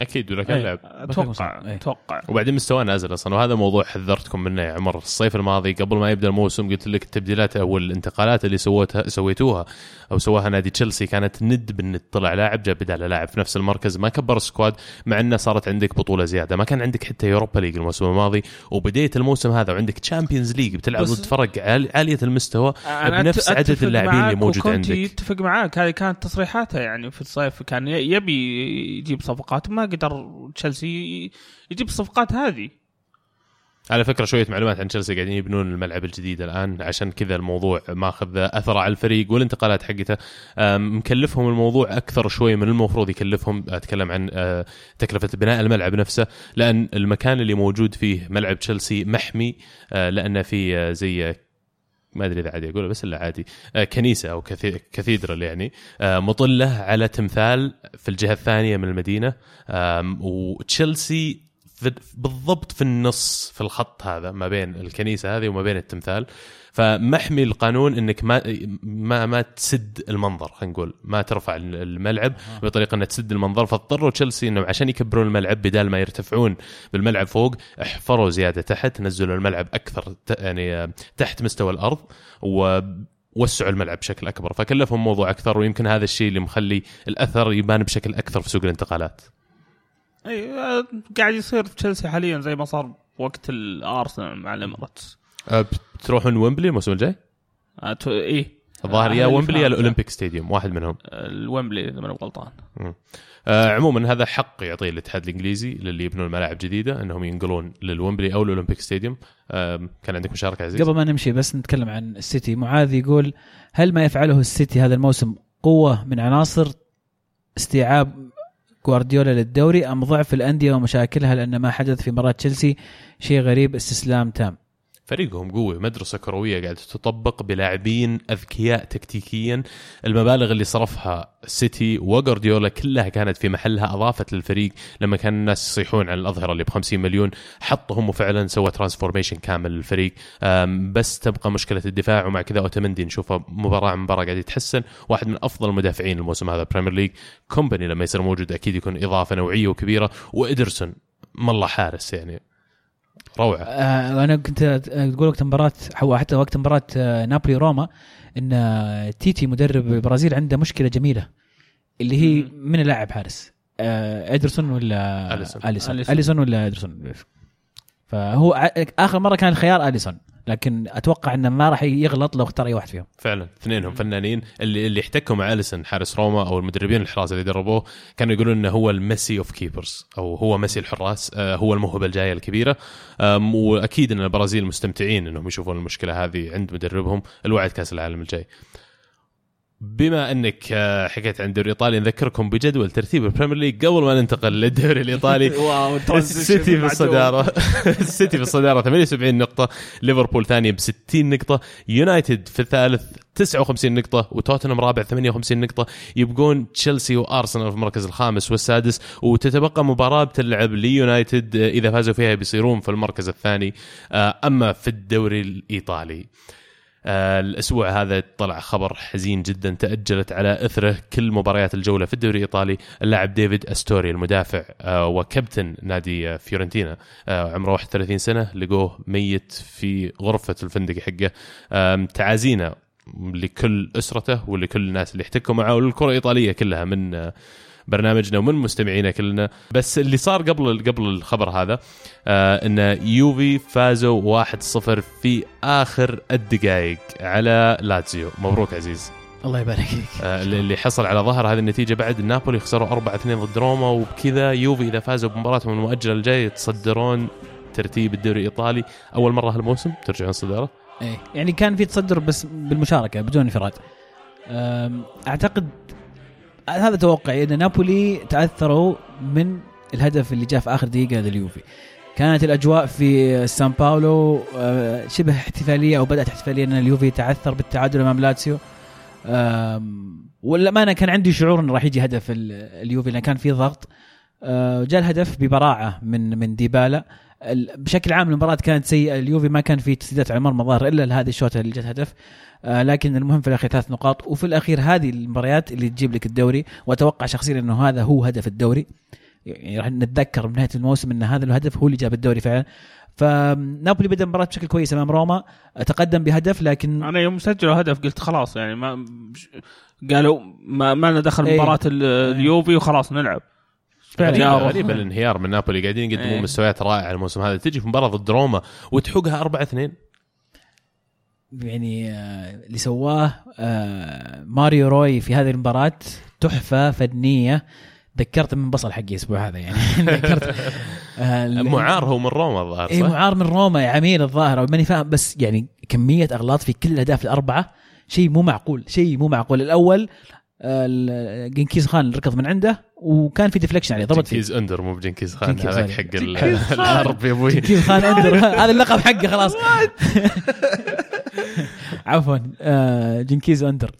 أكيد ولا كان إيه. لعب. أتوقع إيه. أتوقع. وبعدين مستواه نازل أصلا وهذا موضوع حذرتكم منه يا عمر. الصيف الماضي قبل ما يبدأ الموسم قلت لك التبديلات أو الانتقالات اللي سوتها سويتوها أو سواها نادي تشيلسي كانت one to one طلع لاعب جاب بداله لاعب في نفس المركز ما كبر ال squad مع إنه صارت عندك بطولة زيادة. ما كان عندك حتى يوروبا ليج الموسم الماضي وبديت الموسم هذا وعندك تشامبيونز ليج بتلعب ضد فرق عال- عالية المستوى بنفس عدد اللاعبين اللي موجود عندك. يتفق معاك. هذه كانت تصريحاته يعني في الصيف كان يبي يجيب صفقات ما قدر تشيلسي يجيب الصفقات هذه. على فكرة شوية معلومات عن تشيلسي قاعدين يبنون الملعب الجديد الآن عشان كذا الموضوع ماخذ أثر على الفريق والانتقالات حقته. مكلفهم الموضوع أكثر شوي من المفروض يكلفهم أتكلم عن أه، تكلفة بناء الملعب نفسه لأن المكان اللي موجود فيه ملعب تشيلسي محمي أه، لأنه في زي ما أدري إذا عادي أقوله بس إلا عادي. أه، كنيسة أو كاثيدرال يعني. أه، مطلة على تمثال في الجهة الثانية من المدينة. وتشيلسي بالضبط في النص في الخط هذا ما بين الكنيسة هذه وما بين التمثال. فمحمي القانون إنك ما ما ما تسد المنظر خلينا نقول ما ترفع الملعب بطريقة إنها تسد المنظر. فاضطروا تشيلسي إنه عشان يكبرون الملعب بدال ما يرتفعون بالملعب فوق احفروا زيادة تحت نزلوا الملعب أكثر يعني تحت مستوى الأرض و وسعوا الملعب بشكل أكبر. فكلفهم موضوع أكثر ويمكن هذا الشيء اللي مخلي الأثر يبان بشكل أكثر في سوق الانتقالات. أي قاعد يصير في تشيلسي حاليا زي ما صار وقت الأرسنال مع الاماراتس أه، بتروحون ويمبلي الموسم الجاي؟ آه، تو- إيه. الظاهر يا آه، ويمبلي يا. الأولمبيك ستاديوم واحد منهم. الويمبلي إذا ماني غلطان. آه عموما هذا حق يعطيه الاتحاد الإنجليزي للي يبنون ملاعب جديدة إنهم ينقلون للويمبلي أو ال Olympic Stadium. آه كان عندك مشاركة عزيز؟ قبل ما نمشي بس نتكلم عن السيتي. معاذ يقول هل ما يفعله السيتي هذا الموسم قوة من عناصر استيعاب جوارديولا للدوري أم ضعف الأندية ومشاكلها لأن ما حدث في مباراة تشيلسي؟ شيء غريب استسلام تام. فريقهم قوي مدرسة كروية قاعدة تطبق بلاعبين أذكياء تكتيكيا. المبالغ اللي صرفها سيتي وغارديولا كلها كانت في محلها أضافت للفريق لما كان الناس يصيحون عن الأظهرة اللي ب 50 مليون. حطهم وفعلا سوى transformation كامل للفريق. بس تبقى مشكلة الدفاع ومع كذا أوتمندي نشوفه مباراة عن مباراة قاعد يتحسن. واحد من أفضل المدافعين الموسم هذا بريمير ليج كومباني لما يصير موجود أكيد يكون إضافة نوعية وكبيرة. وإدرسون مالله حارس يعني. روعة. آه أنا كنت تقول وقت مباراة حتى وقت مباراة آه، نابولي روما إن آه، تيتي مدرب البرازيل عنده مشكلة جميلة اللي هي من اللاعب حارس. آه إدرسون ولا أليسون. أليسون؟ أليسون. أليسون ولا إدرسون؟ فهو آخر مرة كان الخيار أليسون. لكن أتوقع إنه ما راح يغلط لو اختار أي واحد فيهم. فعلا اثنينهم فنانين. اللي اللي احتكوا مع اليسون حارس روما أو المدربين الحراس اللي دربوه كانوا يقولون إنه هو الميسي of keepers أو هو ميسي الحراس آه، هو الموهبة الجاية الكبيرة. وأكيد إن البرازيل مستمتعين إنهم يشوفون المشكلة هذه عند مدربهم الوعد كأس العالم الجاي. بما انك آه، حكيت عن الدوري الإيطالي نذكركم بجدول ترتيب البريمير ليج قبل ما ننتقل للدوري الإيطالي. wow السيتي في الصدارة. السيتي في الصدارة 78 نقطة ليفربول ثاني ب 60 نقطة يونايتد في الثالث 59 نقطة وتوتنهام رابع 58 نقطة. يبقون تشيلسي وأرسنال في المركز الخامس والسادس وتتبقى مباراة بتلعب ليونايتد آه، إذا فازوا فيها بيصيرون في المركز الثاني آه، أما في الدوري الإيطالي. آه، الأسبوع هذا طلع خبر حزين جدا تأجلت على إثره كل مباريات الجولة في الدوري الإيطالي. اللاعب ديفيد أستوري المدافع آه، وكابتن نادي آه، فيورنتينا آه، عمره 31 سنة لقوه ميت في غرفة الفندق حقه. تعازينا لكل أسرته ولكل الناس اللي احتكوا معه وللكرة الإيطالية كلها من آه، برنامجنا ومن مستمعينا كلنا. بس اللي صار قبل قبل الخبر هذا آه إن يوفي فازوا 1-0 في آخر الدقائق على لاتزيو. مبروك عزيز. الله يبارك فيك. آه اللي حصل على ظهر هذه النتيجة بعد نابولي خسروا 4-2 ضد روما وبكذا يوفي إذا فازوا بمباراتهم المؤجلة الجاية يتصدرون ترتيب الدوري الإيطالي. أول مرة هالموسم ترجعون صداره؟ إيه يعني كان في تصدر بس بالمشاركة بدون انفراد. أعتقد هذا توقعي إن نابولي تأثروا من الهدف اللي جاء في آخر دقيقة لليوفي كانت الأجواء في سان باولو أه، شبه احتفالية أو بدأت احتفالية إن اليوفي تعثر بالتعادل أمام لاتسيو. أم، والأمانة كان عندي شعور انه راح يجي هدف ال- اليوفي لأن كان في ضغط. أه، جاء الهدف ببراعة من من ديبالا. ال- بشكل عام المباراة كانت سيئة اليوفي ما كان في تسديدات على المرمى ظاهر إلا لهذه الشوطه اللي جت هدف آه لكن المهم في الأخير ثلاث نقاط وفي الأخير هذه المباريات اللي تجيب لك الدوري وأتوقع شخصيا إنه هذا هو هدف الدوري يعني راح نتذكر بنهايه الموسم إن هذا الهدف هو اللي جاب الدوري فعلا فنابولي بدأ المباراه بشكل كويس أمام روما تقدم بهدف لكن أنا يوم سجلوا هدف قلت خلاص يعني ما قالوا ما, ما لنا دخل إيه. مباراة ال- اليوفي وخلاص نلعب. غريبة. غريبة الانهيار من نابولي. قاعدين يقدمون إيه. مستويات رائعة الموسم هذا. تجي في مباراة ضد روما وتحقها 4 2 يعني آه، اللي سواه آه، ماريو روي في هذه المباراة تحفة فنية. ذكرت من بصل حقي الأسبوع هذا يعني. ذكرت آه، معار هو من روما الظاهر اي صح؟ معار من روما يا عميل الظاهر. أو ماني فاهم بس يعني كمية أغلاط في كل الأهداف الأربعة شيء مو معقول شيء مو معقول. الأول ال- جنكيز خان ركض من عنده وكان في deflection عليه فيه. جنكيز أندر مو بجنكيز خان هذاك. حق. الحرب يا أبوي. جنكيز خان أندر. هذا اللقب حقه خلاص. عفوا. آه، جنكيز أندر.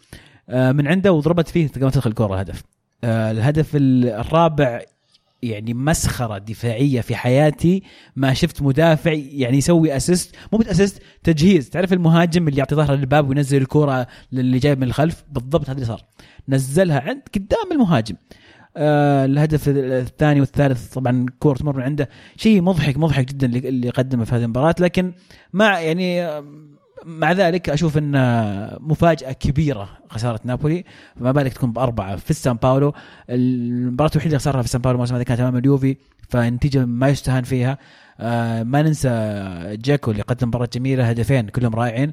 آه، من عنده وضربت فيه ما تدخل الكوره هدف. آه، الهدف ال- الرابع يعني مسخرة دفاعية في حياتي. ما شفت مدافع يعني يسوي assist مو assist تجهيز. تعرف المهاجم اللي يعطي ظهره للباب وينزل الكورة للي جاي من الخلف؟ بالضبط هذا اللي صار. نزلها عند قدام المهاجم. آه الهدف الثاني والثالث طبعا كورة تمر من عنده. شيء مضحك مضحك جدا اللي قدمه في هذه المباراة. لكن مع يعني آه، مع ذلك أشوف إن مفاجأة كبيرة خسارة نابولي. فما بالك تكون بأربعة في سان باولو. المباراة الوحيدة اللي خسرها في سان باولو الموسم هذا كانت أمام اليوفي. فنتيجة ما يستهان فيها. آه ما ننسى جاكو اللي قدم مباراة جميلة هدفين كلهم رائعين.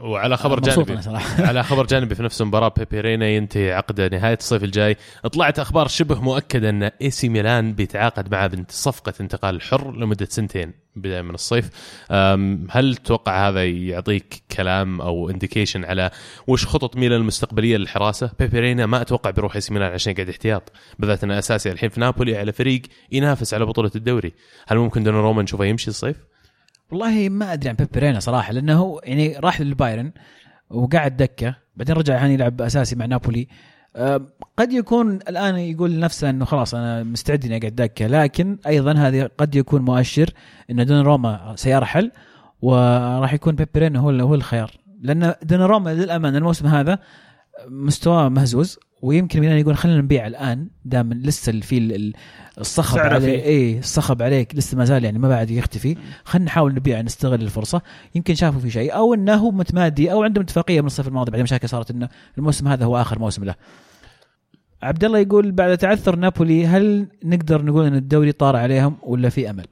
وعلى خبر جانبي. على خبر جانبي في نفس المباراه بيبي رينا ينتهي عقده نهاية الصيف الجاي. طلعت أخبار شبه مؤكدة أن إي سي ميلان بيتعاقد معه ضمن صفقة انتقال حر لمدة سنتين بدايه من الصيف. هل تتوقع هذا يعطيك كلام أو indication على وش خطط ميلان المستقبلية للحراسة؟ بيبي رينا ما أتوقع بيروح إي سي ميلان عشان يقعد احتياط بالذات انه أساسي الحين في نابولي على فريق ينافس على بطولة الدوري. هل ممكن دوناروما نشوفه يمشي الصيف؟ والله ما أدري عن بيبي رينا صراحة لأنه يعني راح للبايرن وقعد دكة بعدين رجع الحين يلعب أساسي مع نابولي. قد يكون الآن يقول لنفسه إنه خلاص أنا مستعد إني أقعد دكة لكن أيضا هذه قد يكون مؤشر إن دون روما سيرحل وراح يكون بيبي رينا هو هو الخيار. لأن دون روما للأمانة الموسم هذا مستواه مهزوز ويمكن ميلان يقول خلينا نبيع الآن دام لسه في الصخب عليه. اي الصخب عليك لسه ما زال يعني ما بعد يختفي. خلينا نحاول نبيع نستغل الفرصة. يمكن شافوا في شيء أو إنه هو متمادي أو عنده اتفاقيه من الصيف الماضي. بعد مشاكل صارت إنه الموسم هذا هو آخر موسم له. عبد الله يقول بعد تعثر نابولي هل نقدر نقول إن الدوري طار عليهم ولا في أمل؟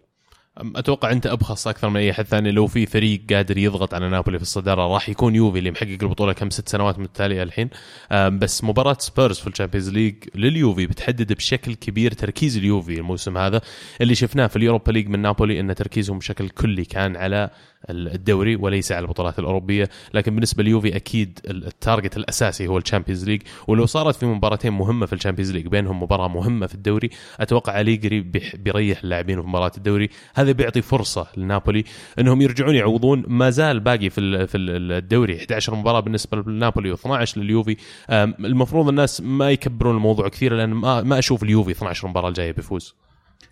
أتوقع أنت أبخص أكثر من أي أحد ثاني لو في فريق قادر يضغط على نابولي في الصدارة راح يكون يوفي اللي محقق البطولة كم ست سنوات متتاليه الحين. بس مباراة سبيرز في ال Champions League لليوفي بتحدد بشكل كبير تركيز اليوفي الموسم هذا. اللي شفناه في ال Europa League من نابولي إن تركيزهم بشكل كلي كان على الدوري وليس على البطولات الأوروبية لكن بالنسبة لليوفي أكيد ال target الأساسي هو ال Champions League ولو صارت في مباراتين مهمة في ال Champions League بينهم مباراة مهمة في الدوري أتوقع أليجري بيريح اللاعبين في مباراة الدوري. هذا بيعطي فرصة لنابولي إنهم يرجعون يعوضون. ما زال باقي في في ال- الدوري 11 مباراة بالنسبة لنابولي و12 لليوفي. المفروض الناس ما يكبرون الموضوع كثير لأن ما أشوف اليوفي 12 مباراة الجاية بيفوز.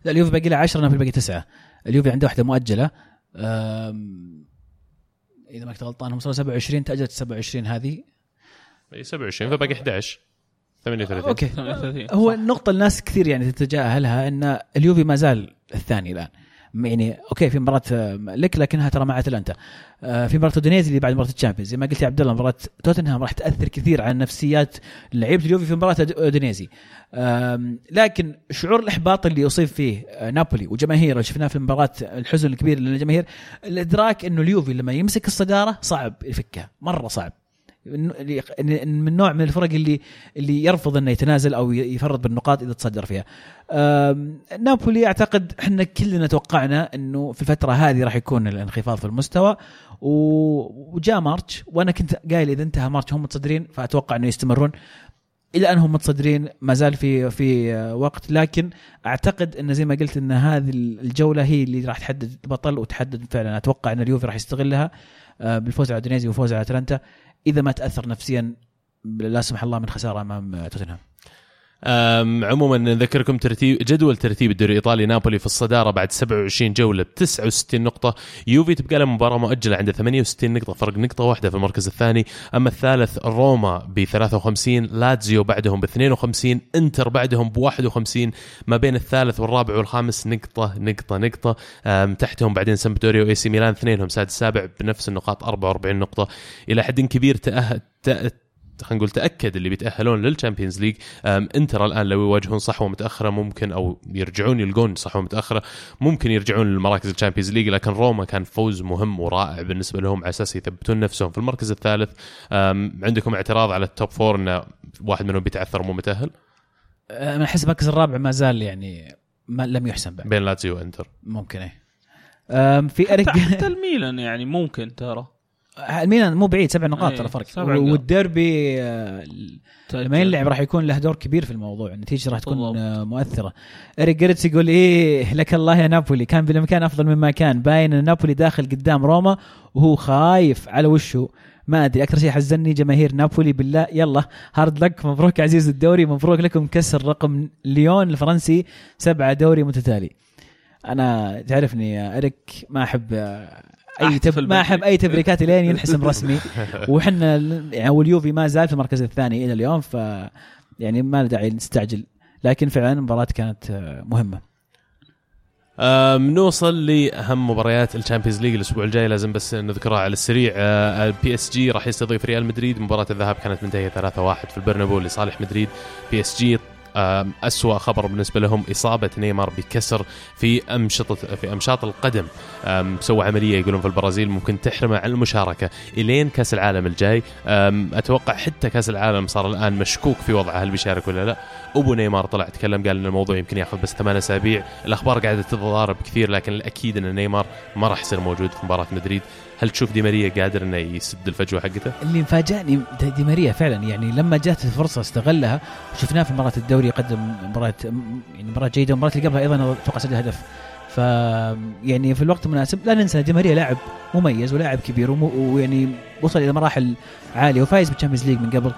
لا اليوفي باقي له 10 نابولي باقي 9 اليوفي عنده واحدة مؤجلة إذا ما كنت غلطان هم صاروا 27 تأجلت 27 هذه. إي 27 فباقي 11 38 okay. 38. هو النقطة الناس كثير يعني تتجاهلها إن اليوفي ما زال الثاني الآن. يعني okay في مباراة آه، لك لكنها ترى مع أتلانتا. آه، في مباراة أودينيزي اللي بعد مباراة الشامبيونز. زي ما قلت يا عبد الله مباراة توتنهام راح تأثر كثير على نفسيات لعيبة اليوفي في مباراة أودينيزي. لكن شعور الإحباط اللي يصيب فيه آه، نابولي وجماهيره شفناه في المباراة الحزن الكبير للجماهير الإدراك إنه اليوفي لما يمسك الصدارة صعب يفكها مرة صعب. من نوع من الفرق اللي اللي يرفض إنه يتنازل أو يفرط بالنقاط إذا تصدر فيها. نابولي أعتقد إحنا كلنا توقعنا إنه في الفترة هذه راح يكون الانخفاض في المستوى. وجاء March وأنا كنت قايل إذا انتهى March هم متصدرين فأتوقع إنه يستمرون. إلى انهم متصدرين ما زال في في وقت لكن أعتقد إن زي ما قلت إن هذه الجولة هي اللي راح تحدد البطل وتحدد فعلا. أتوقع إن اليوفي راح يستغلها آه، بالفوز على اودينيزي وفوز على أتلانتا. إذا ما تأثر نفسيا لا سمح الله من خسارة أمام توتنهام. عموما نذكركم ترتيب جدول ترتيب الدوري الإيطالي. نابولي في الصدارة بعد 27 جولة ب 69 نقطة. يوفي تبقى له مباراة مؤجلة عنده 68 نقطة. فرق نقطة واحدة في المركز الثاني. أما الثالث روما ب 53 لاتزيو بعدهم ب 52 إنتر بعدهم ب 51 ما بين الثالث والرابع والخامس نقطة نقطة نقطة. تحتهم بعدين سامبدوريا وإي سي ميلان اثنينهم سادس سابع بنفس النقاط 44 نقطة. إلى حد كبير تأهل تأ... خلينا نقول تأكد اللي بيتأهلون لل Champions League إنتر الآن لو يواجهون صحوة متأخرة ممكن أو يرجعون يلقون صحوة متأخرة ممكن يرجعون للمراكز ال Champions League لكن روما كان فوز مهم ورائع بالنسبة لهم على أساس يثبتون نفسهم في المركز الثالث. عندكم اعتراض على ال top four انه واحد منهم بيتعثر مو متأهل؟ أنا احس المركز الرابع ما زال يعني ما لم يحسم بعد. بين لاتسيو وإنتر. ممكن إيه. في اريك حتى الميلان يعني ممكن ترى. الميلان مو بعيد سبع نقاط إيه، ترى فرق. والديربي آه، لما ينلعب راح يكون له دور كبير في الموضوع النتيجة راح تكون بالضبط. آه، مؤثرة. إريك جيرتس يقول إيه لك الله يا نابولي. كان بالإمكان أفضل مما كان. باين إن نابولي داخل قدام روما وهو خايف على وشه. ما أدري أكثر شيء حزني جماهير نابولي بالله. يلا hard luck. مبروك عزيز الدوري. مبروك لكم كسر رقم ليون الفرنسي. سبعة دوري متتالي. أنا تعرفني يا إريك ما أحب آه، أي تب... ما أحب. أي تبريكات لين ينحسم رسمي. وحنا يعني واليوفي ما زال في المركز الثاني إلى اليوم ف يعني ما له داعي نستعجل. لكن فعلا المباراة كانت مهمة. أم، نوصل لأهم مباريات ال Champions League الأسبوع الجاي. لازم بس نذكرها على السريع. البي اس جي راح يستضيف ريال مدريد. مباراة الذهاب كانت منتهية 3-1 في البرنابو لصالح مدريد. بي اس جي أسوأ خبر بالنسبة لهم إصابة نيمار بكسر في امشطه في امشاط القدم. سوى عملية يقولون في البرازيل ممكن تحرمه عن المشاركة. إلين كأس العالم الجاي. آم، أتوقع حتى كأس العالم صار الآن مشكوك في وضعه. هل بيشارك ولا لا؟ أبو نيمار طلع تكلم قال إن الموضوع يمكن يأخذ بس ثمان أسابيع. الأخبار قاعدة تتضارب كثير لكن الأكيد إن نيمار ما راح يصير موجود في مباراة مدريد. هل تشوف دي ماريا قادر إنه يسد الفجوة حقته؟ اللي مفاجأني دي ماريا فعلا يعني لما جات الفرصة استغلها وشفناه في مباراة الدوري قدم مباراة يعني مباراة جيدة والمباراه اللي قبلها أيضا أتوقع سجل هدف. ف يعني في الوقت المناسب لا ننسى دي ماريا لاعب مميز ولاعب كبير ويعني وصل إلى مراحل عالية وفايز بال Champions League من قبل.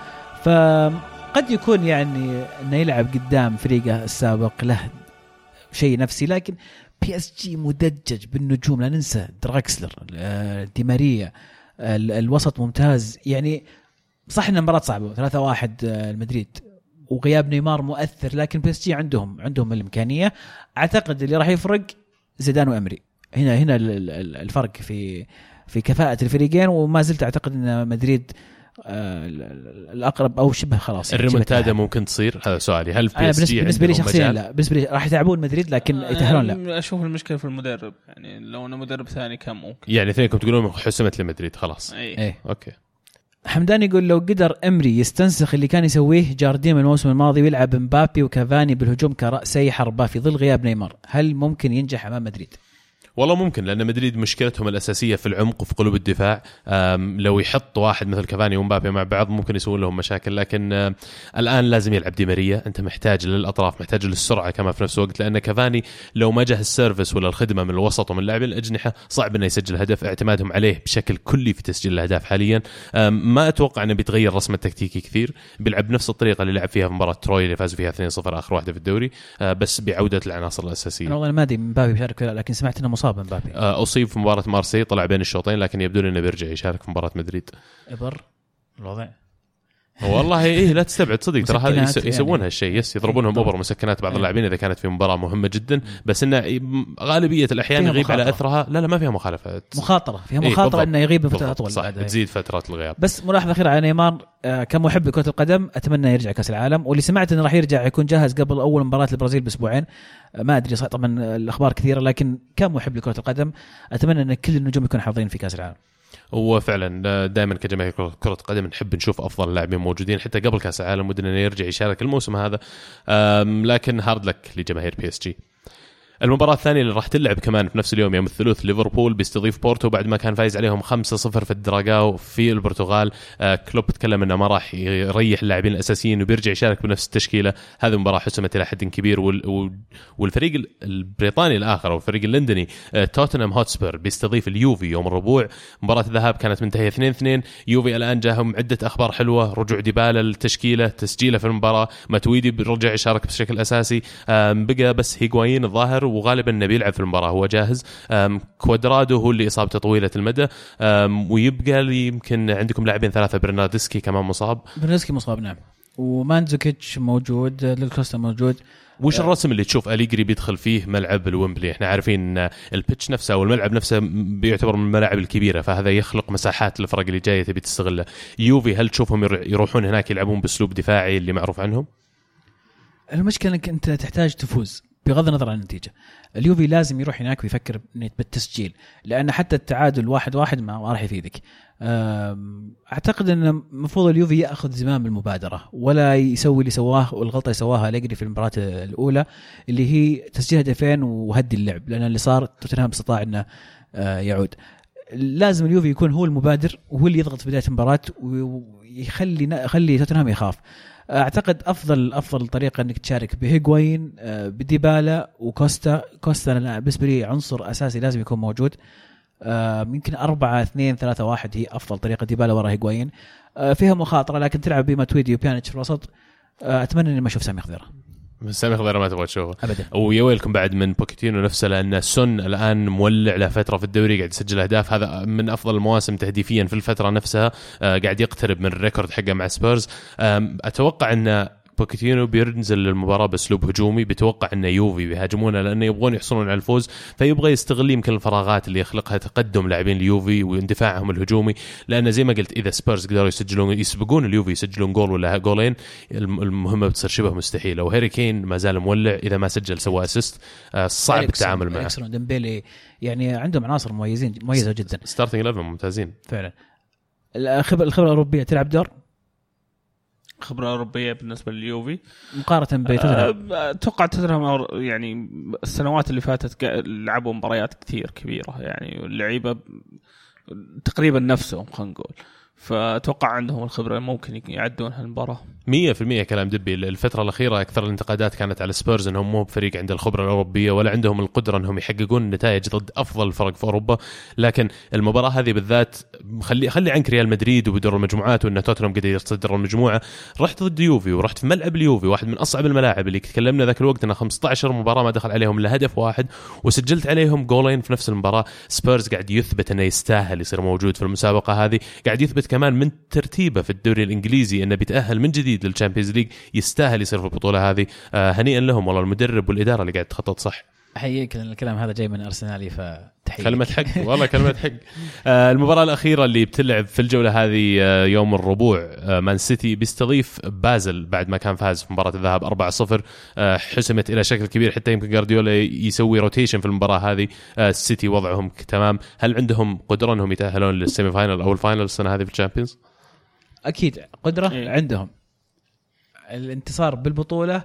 فقد يكون يعني إنه يلعب قدام فريقه السابق له شيء نفسي لكن بي اس جي مدجج بالنجوم. لا ننسى دراكسلر آه، دي ماريا ال- الوسط ممتاز. يعني صح إن المباراة صعبة 3 1 المدريد. وغياب نيمار مؤثر لكن بي اس جي عندهم عندهم الإمكانية. أعتقد اللي راح يفرق زيدان وإمري. هنا هنا ال- ال- الفرق في في كفاءة الفريقين وما زلت أعتقد إن مدريد آه، الأقرب أو شبه خلاص يعني الريمونتادا. ممكن تصير؟ هذا سؤالي. هل بي أنا اس بالنسبة جي بالنسبة لي شخصيا؟ لا. بالنسبة لي راح يتعبون مدريد لكن يتاهلون لا. أشوف المشكلة في المدرب يعني لو أنه مدرب ثاني كان ممكن. يعني اثنينكم تقولون حسمت لمدريد خلاص. اي إيه. okay. حمدان يقول لو قدر إمري يستنسخ اللي كان يسويه جارديم الموسم الماضي ويلعب مبابي وكافاني بالهجوم كراسي حربه في ظل غياب نيمار. هل ممكن ينجح أمام مدريد؟ والله ممكن لأن مدريد مشكلتهم الأساسية في العمق وفي قلوب الدفاع. لو يحط واحد مثل كافاني ومبابي مع بعض ممكن يسوون لهم مشاكل. لكن الآن لازم يلعب دي ماريا. أنت محتاج للأطراف محتاج للسرعة كما في نفس الوقت. لأن كافاني لو ما جاه ال service ولا الخدمة من الوسط ومن لاعبين الأجنحة صعب إنه يسجل هدف. اعتمادهم عليه بشكل كلي في تسجيل الأهداف حاليا. ما أتوقع إنه بيتغير رسمه التكتيكي كثير. بيلعب بنفس الطريقة اللي لعب فيها في مباراة تروي اللي فازوا فيها 2-0 آخر واحدة في الدوري. أه، بس بعودة العناصر الأساسية. والله ما أدري مبابي بيشارك لكن سمعت إنه مصاب مبابي. آه، أصيب في مباراة مارسي طلع بين الشوطين لكن يبدو لي إنه بيرجع يشارك في مباراة مدريد. إبر الوضع؟ والله إيه لا تستبعد صدق ترى يعني. يسوون هالشيء يس يضربونهم طبعاً. اوبر مسكنات بعض إيه. اللاعبين إذا كانت في مباراة مهمة جدا بس إنه غالبية الأحيان يغيب على مخاطرة. أثرها لا لا ما فيها مخالفة مخاطرة فيها إيه، مخاطرة بالضبط. إنه يغيب بالضبط، أطول صح. تزيد فترات الغياب بس ملاحظة أخيرة على نيمار آه، كمحب لكرة القدم أتمنى يرجع كأس العالم واللي سمعت إنه راح يرجع يكون جاهز قبل أول مباراة للبرازيل بأسبوعين آه، ما أدري طبعا الأخبار كثيرة لكن كمحب لكرة القدم أتمنى إن كل النجوم يكونوا حاضرين في كأس العالم هو فعلا دائما كجماهير كرة قدم نحب نشوف أفضل اللاعبين موجودين حتى قبل كأس العالم ودنا يرجع يشارك الموسم هذا. لكن hard luck لجماهير PSG المباراة الثانية اللي راح تلعب كمان في نفس اليوم يوم الثلاث ليفربول بيستضيف بورتو بعد ما كان فايز عليهم 5-0 في الدراغاو في البرتغال. آه، كلوب تكلم إنه ما راح يريح اللاعبين الأساسيين وبيرجع يشارك بنفس التشكيلة. هذه المباراة حسمت إلى حد كبير وال- وال- والفريق ال- البريطاني الآخر أو الفريق اللندني آه، توتنهام هوتسبير بيستضيف اليوفي يوم الربوع. مباراة الذهاب كانت منتهية 2-2 يوفي الآن جاهم عدة أخبار حلوة رجوع ديبالا للتشكيلة تسجيله في المباراة. ماتويدي رجع يشارك بشكل أساسي. آم، بقى بس هيغوايين الظاهر وغالبا انه بيلعب في المباراة. هو جاهز. كوادرادو هو اللي إصابته طويلة المدى. ويبقى لي يمكن عندكم لاعبين ثلاثة برناردسكي كمان مصاب. برنسكي مصاب نعم. ومانزوكيتش موجود للكوستا موجود. وش الرسم اللي تشوف أليجري بيدخل فيه ملعب الويمبلي إحنا عارفين إن ال pitch نفسه أو الملعب نفسه بيعتبر من الملاعب الكبيرة فهذا يخلق مساحات للفرق اللي جاية تبي تستغله. يوفي هل تشوفهم ير- يروحون هناك يلعبون بأسلوب دفاعي اللي معروف عنهم؟ المشكلة إنك أنت تحتاج تفوز. بغض النظر عن النتيجة. اليوفي لازم يروح هناك ويفكر بالتسجيل لأن حتى التعادل واحد واحد ما راح يفيدك. أعتقد إن المفروض اليوفي يأخذ زمام المبادرة ولا يسوي اللي سواه والغلطة اللي سواها ليجري في المباراة الأولى اللي هي تسجيل هدفين وهدي اللعب لأن اللي صار توتنهام استطاع إنه آه، يعود. لازم اليوفي يكون هو المبادر وهو اللي يضغط في بداية المباراة ويخلي يخلي توتنهام يخاف. أعتقد أفضل أفضل طريقة إنك تشارك بهيغوين آه، بديبالا وكوستا. كوستا أنا بالنسبة لي عنصر أساسي لازم يكون موجود. آه، يمكن 4 2 3 1 هي أفضل طريقة ديبالا ورا هيغوين آه، فيها مخاطرة لكن تلعب بماتويدي وبيانيتش في الوسط. أتمنى إني ما أشوف سامي خضيره سامي خضيره ما تبغى تشوفه. ابدا. ويا ويلكم بعد من بوكيتينو نفسه لأن سون الآن مولع له فترة في الدوري قاعد يسجل أهداف. هذا من أفضل المواسم تهديفيا في الفترة نفسها. آه، قاعد يقترب من ال record حقه مع سبيرز. أتوقع ان بوكيتينو بينزل للمباراة بأسلوب هجومي. بيتوقع انه يوفي بيهاجمونه لأنه يبغون يحصلون على الفوز فيبغى يستغل يمكن الفراغات اللي يخلقها تقدم لاعبين اليوفي واندفاعهم الهجومي. لأن زي ما قلت إذا سبيرز قدروا يسجلون يسبقون اليوفي يسجلون جول ولا جولين الم- المهمه بتصير شبه مستحيلة. وهاري كين ما زال مولع إذا ما سجل سوى assist آه، صعب التعامل معه. وديمبيلي يعني عندهم عناصر مميزين مميزة جدا. starting 11 ممتازين. فعلا. الخبره الخبرة الأوروبية تلعب دور؟ خبرة أوروبية بالنسبة لليوفي. مقارنة بتوتنهام أه، أتوقع توتنهام يعني السنوات اللي فاتت لعبوا مباريات كثير كبيرة. يعني واللعيبه ب- تقريبا نفسهم خلينا نقول. فأتوقع عندهم الخبرة ممكن يعدون هالمباراه 100% كلام دبي. الفترة الأخيرة أكثر الانتقادات كانت على سبيرز أنهم مو بفريق عنده الخبرة الأوروبية ولا عندهم القدرة أنهم يحققون نتائج ضد أفضل الفرق في أوروبا. لكن المباراة هذه بالذات خلي خلي عنك ريال مدريد وبدور المجموعات وأن توتنهام قدر يتصدر المجموعة. رحت ضد يوفي ورحت في ملعب اليوفي واحد من أصعب الملاعب اللي تكلمنا ذاك الوقت أنه 15 مباراة ما دخل عليهم إلا هدف واحد وسجلت عليهم جولين في نفس المباراة. سبيرز قاعد يثبت أنه يستاهل يصير موجود في المسابقة هذه قاعد يثبت كمان من ترتيبه في الدوري الإنجليزي أنه بيتأهل من جديد لل Champions League يستاهل يصير في البطولة هذه. آه هنيئا لهم والله المدرب والإدارة اللي قاعد تخطط صح؟ أحييك لأن الكلام هذا جاي من أرسنالي فتحية. كلمة حق والله كلمة حق. آه المباراة الأخيرة اللي بتلعب في الجولة هذه آه يوم الربوع آه مان سيتي بيستضيف بازل بعد ما كان فاز في مباراة الذهاب 4-0 آه حسمت إلى شكل كبير حتى يمكن جارديولا يسوي rotation في المباراة هذه. السيتي وضعهم تمام. هل عندهم قدرة أنهم يتأهلون لل semi-final أو ال final السنة هذه في ال Champions؟ أكيد قدرة إيه. عندهم. الانتصار بالبطولة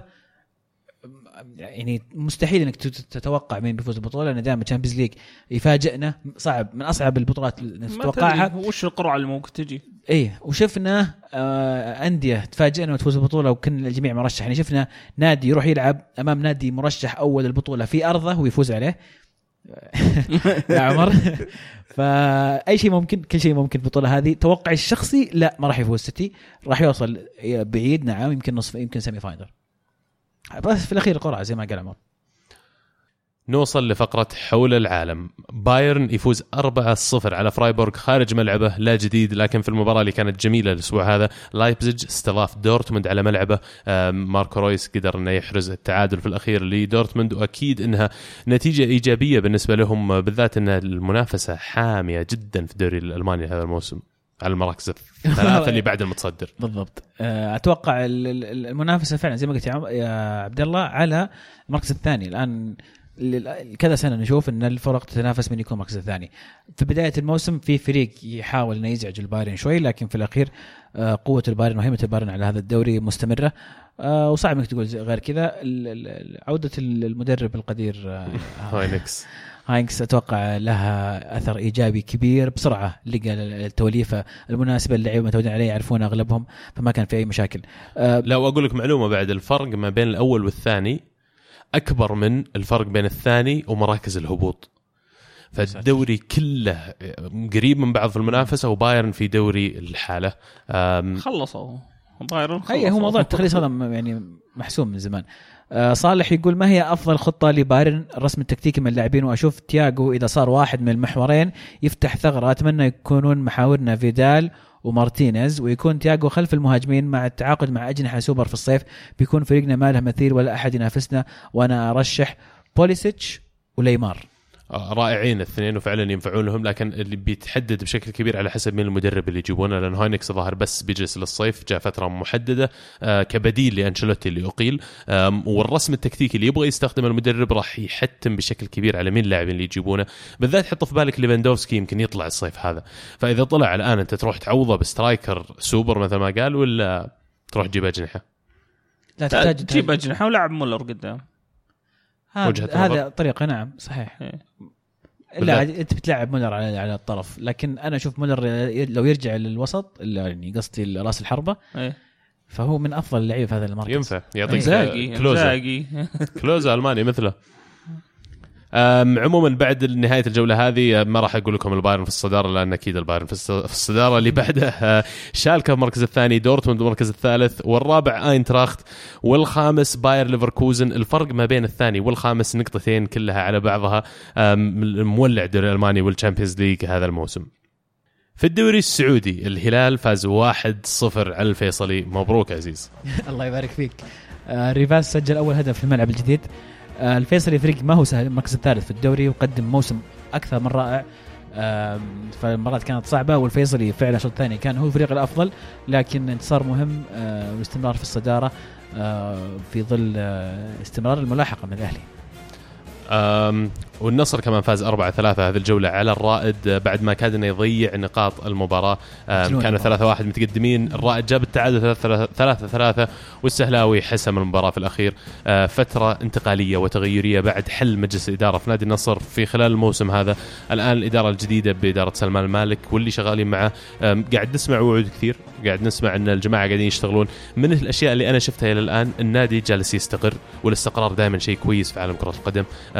يعني مستحيل انك تت- تتوقع مين بيفوز بالبطوله لأن دائما ال Champions League يفاجئنا صعب من أصعب البطولات اللي تتوقعها وش القرعة اللي ممكن تجي. إيه وشفنا آه أندية تفاجئنا وتفوز بالبطوله وكان الجميع مرشح. يعني شفنا نادي يروح يلعب أمام نادي مرشح أول البطولة في أرضه ويفوز عليه. يا عمر. فأي شيء ممكن كل شيء ممكن البطولة هذه. توقعي الشخصي لا ما راح يفوز سيتي. راح يوصل بعيد نعم يمكن نصف يمكن semi-final بس في الأخير قرعه زي ما قال عمر. نوصل لفقرة حول العالم. بايرن يفوز 4-0 على فرايبورغ خارج ملعبه لا جديد لكن في المباراة اللي كانت جميلة الأسبوع هذا لايبزيج استضاف دورتموند على ملعبه. ماركو رويس قدر إنه يحرز التعادل في الأخير لدورتموند وأكيد إنها نتيجة إيجابية بالنسبة لهم بالذات إن المنافسة حامية جدا في الدوري الألماني هذا الموسم. على المراكز الثلاثة اللي بعد المتصدر. بالضبط. آه، أتوقع ال- ال- المنافسة فعلا زي ما قلت يا عبد الله على المركز الثاني. الآن كذا سنة نشوف إن الفرق تتنافس من يكون المركز الثاني. في بداية الموسم في فريق يحاول إنه يزعج البايرن شوي لكن في الأخير آه، قوة البايرن وهيمنة البايرن على هذا الدوري مستمرة. آه، وصعب إنك تقول غير كذا. عودة المدرب القدير هاينكس هاينكس أتوقع لها أثر إيجابي كبير بسرعة لقى التوليفة المناسبة اللعيبه متعودين عليه يعرفون أغلبهم فما كان في أي مشاكل. آه، لا وأقول لك معلومة بعد الفرق ما بين الأول والثاني أكبر من الفرق بين الثاني ومراكز الهبوط. فالدوري كله قريب من بعض في المنافسة وبايرن في دوري لحاله. خلصوا. بايرن هي هو خلصوا. موضوع التخليص هذا يعني محسوم من زمان. آه، صالح يقول ما هي أفضل خطة لبايرن الرسم التكتيكي من اللاعبين؟ وأشوف تياجو إذا صار واحد من المحورين يفتح ثغرة أتمنى يكونون محاورنا فيدال ومارتينيز ويكون تياجو خلف المهاجمين مع التعاقد مع أجنحة سوبر في الصيف. بيكون فريقنا ما له مثيل ولا أحد ينافسنا وأنا أرشح بوليسيتش وليمار. رائعين الاثنين وفعلا ينفعون لهم لكن اللي بيتحدد بشكل كبير على حسب مين المدرب اللي يجيبونه لأن هاينكس ظاهر بس بيجلس للصيف جاء فترة محددة آه كبديل لأنشيلوتي اللي اقيل والرسم التكتيكي اللي يبغى يستخدم المدرب راح يحتم بشكل كبير على مين اللاعبين اللي يجيبونه. بالذات حط في بالك ليفاندوفسكي يمكن يطلع الصيف هذا. فإذا طلع الآن أنت تروح تعوضه ب striker super مثل ما قال ولا تروح تجيب أجنحة؟ لا تحتاج تجيب أجنحة ولعب مولر قدام. وجهة هذا طريقه نعم صحيح. إيه. لا. أنت بتلعب مولر على على الطرف لكن أنا أشوف مولر لو يرجع للوسط اللي يعني قصدي رأس الحربة إيه. فهو من أفضل اللعيبة في هذا المركز. ينفع. يعطيك إنزاجي كلوزه. كلوزا ألماني مثله. عموما بعد نهاية الجولة هذه ما راح أقول لكم البايرن في الصدارة لأن أكيد البايرن في الص- في الصدارة اللي بعده شالكة في المركز الثاني دورتموند المركز الثالث والرابع أينتراخت والخامس باير ليفركوزن. الفرق ما بين الثاني والخامس نقطتين كلها على بعضها مولع الدوري الالماني وال Champions League هذا الموسم. في الدوري السعودي الهلال فاز 1-0 على الفيصلي. مبروك عزيز. الله يبارك فيك. آه ريفاس سجل أول هدف في الملعب الجديد. الفيصلي فريق ما هو سهل المركز الثالث في الدوري وقدم موسم أكثر من رائع آم، فالمباراة كانت صعبة والفيصلي فعلا الشوط الثاني كان هو الفريق الأفضل لكن انتصار مهم آه، والاستمرار في الصدارة آه، في ظل آه، استمرار الملاحقة من الأهلي. أم، والنصر كمان فاز 4 3 هذه الجولة على الرائد آه، بعد ما كاد انه يضيع نقاط المباراة. كانوا المباراة؟ 3 1 متقدمين. الرائد جاب التعادل 3 3 والسهلاوي حسم المباراة في الأخير. أه، فترة انتقالية وتغيرية بعد حل مجلس الإدارة في نادي النصر في خلال الموسم هذا. الآن الإدارة الجديدة بإدارة سلمان المالك واللي شغالين معه. قاعد نسمع وعود كثير. قاعد نسمع إن الجماعة قاعدين يشتغلون. من الأشياء اللي أنا شفتها إلى الآن النادي جالس يستقر والاستقرار دائما شيء كويس في عالم كرة القدم. ن-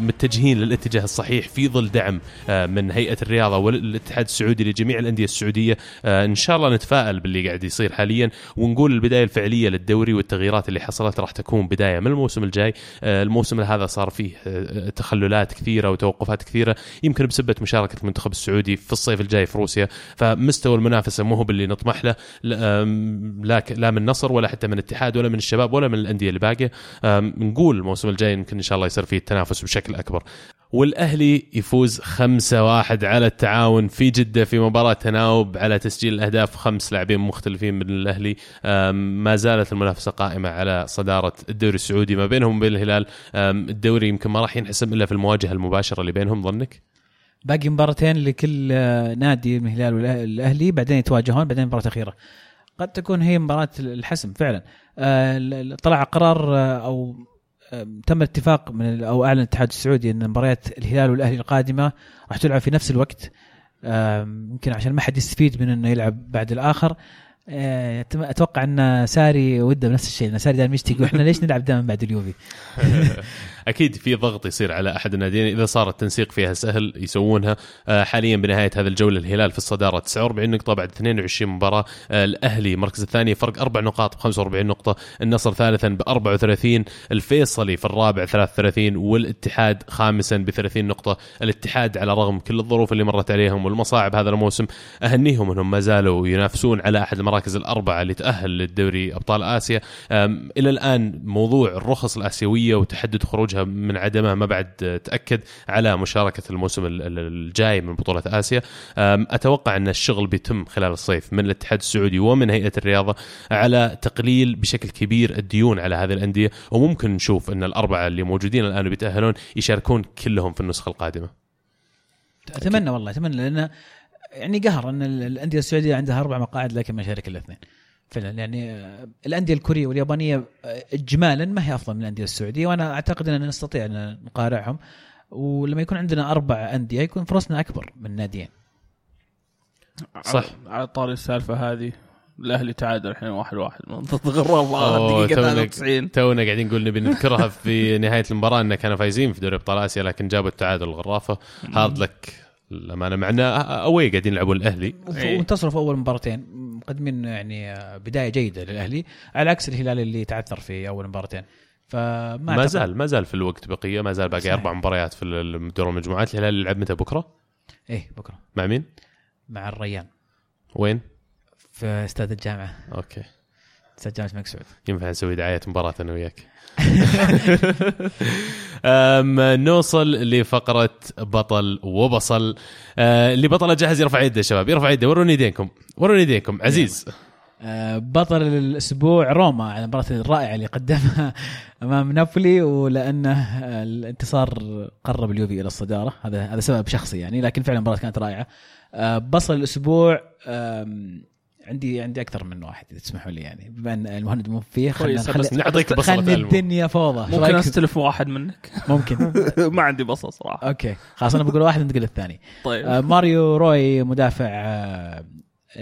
متجهين للاتجاه الصحيح في ظل دعم آه، من هيئة الرياضة والاتحاد السعودي لجميع الأندية السعودية. آه، إن شاء الله نتفائل باللي قاعد يصير حاليا ونقول البداية الفعلية للدوري والتغييرات اللي حصلت راح تكون بداية من الموسم الجاي. آه، الموسم هذا صار فيه آه، تخللات كثيرة وتوقفات كثيرة يمكن بسبه مشاركة المنتخب السعودي في الصيف الجاي في روسيا. فمستوى المنافسة مو هو باللي نطمح له لا لا من نصر ولا حتى من اتحاد ولا من الشباب ولا من الأندية اللي باقيه نقول الموسم الجاي يمكن إن شاء الله يصير فيه التنافس بشكل أكبر. والأهلي يفوز 5-1 على التعاون في جدة في مباراة تناوب على تسجيل الأهداف. خمس لاعبين مختلفين من الأهلي. ما زالت المنافسة قائمة على صدارة الدوري السعودي ما بينهم وبين الهلال. الدوري يمكن ما راح ينحسم إلا في المواجهة المباشرة اللي بينهم ظنك؟ باقي مباراتين لكل آه، نادي من الهلال والاهلي بعدين يتواجهون بعدين مباراة أخيرة. قد تكون هي مباراة الحسم فعلا. آه، طلع قرار آه، أو تم الاتفاق من أو اعلن الاتحاد السعودي أن مباريات الهلال والأهلي القادمة راح تلعب في نفس الوقت. يمكن عشان ما حد يستفيد من إنه يلعب بعد الآخر. أتم- أتوقع أن ساري ودة بنفس الشيء لأن ساري دائما يشتكي. وإحنا ليش نلعب دائما بعد اليوفي؟ أكيد في ضغط يصير على أحد الناديين إذا صار التنسيق فيها سهل يسوونها. آه، حاليا بنهاية هذه الجوله الهلال في الصدارة 49 نقطة بعد 22 مباراة. آه، الأهلي مركز الثاني فرق أربع نقاط ب 45 نقطة النصر ثالثا ب 34 الفيصلي في الرابع 33 والاتحاد خامسا ب 30 نقطة. الاتحاد على رغم كل الظروف اللي مرت عليهم والمصاعب هذا الموسم أهنيهم أنهم ما زالوا ينافسون على أحد المراكز الأربعة اللي تأهل للدوري أبطال آسيا. إلى الآن موضوع الرخص الآسيوية وتحدد خروجها من عدمها ما بعد تأكد على مشاركة الموسم ال- ال- الجاي من بطولة آسيا. أتوقع أن الشغل بيتم خلال الصيف من الاتحاد السعودي ومن هيئة الرياضة على تقليل بشكل كبير الديون على هذه الأندية. وممكن نشوف أن الأربعة اللي موجودين الآن بيتاهلون يشاركون كلهم في النسخة القادمة. أتمنى والله أتمنى لأن يعني قهر أن ال- الأندية السعودية عندها أربع مقاعد لكن ما شارك إلا اثنين. فعلا يعني آه، الأندية الكورية واليابانية آه، اجمالا ما هي أفضل من الأندية السعودية وأنا أعتقد أننا نستطيع أن نقارعهم. ولما يكون عندنا أربع أندية يكون فرصنا أكبر من ناديين. صح. على- طاري السالفة هذه الأهلي تعادل الحين واحد واحد. من ضد الغرافه أوه، دقيقة تونا- 93 تونا قاعدين نقول نبي نذكرها في نهاية المباراة إنه كانوا فايزين في دوري أبطال آسيا لكن جابوا التعادل الغرافة. hard luck الامانه معنا أوي قاعدين يلعبون الأهلي إيه. وانتصروا في أول مباراتين مقدمين يعني بداية جيدة للأهلي على عكس الهلال اللي تعثر في أول مباراتين فما ما زال ما زال في الوقت بقية ما زال باقي صحيح. أربع مباريات في دور المجموعات الهلال يلعب متى بكرة؟ إيه بكرة مع مين؟ مع الريان وين؟ في استاد الجامعة okay استاد جامعة الملك سعود ينفع نسوي دعاية مباراة أنا وياك نوصل لفقرة بطل وبصل. أه، اللي بطله جاهز يرفع يده شباب يرفع يده وروني يدينكم وروني يدينكم. عزيز. آه، بطل الأسبوع روما على المباراة الرائعة اللي قدمها أمام نابولي ولأنه آه، الانتصار قرب اليوفي إلى الصدارة. هذا هذا سبب شخصي يعني لكن فعلا المباراة كانت رائعة. بصل الأسبوع عندي عندي أكثر من واحد إذا تسمحوا لي يعني. بما أن المهند مو فيه خلينا خلي نعطيك بصلة خلي. الدنيا فوضى. ممكن؟ أستلف واحد منك؟ ممكن. ما عندي بصل صراحة. okay. خلاص أنا بقول واحد أنت تقول الثاني. طيب. آه، ماريو روي مدافع آه،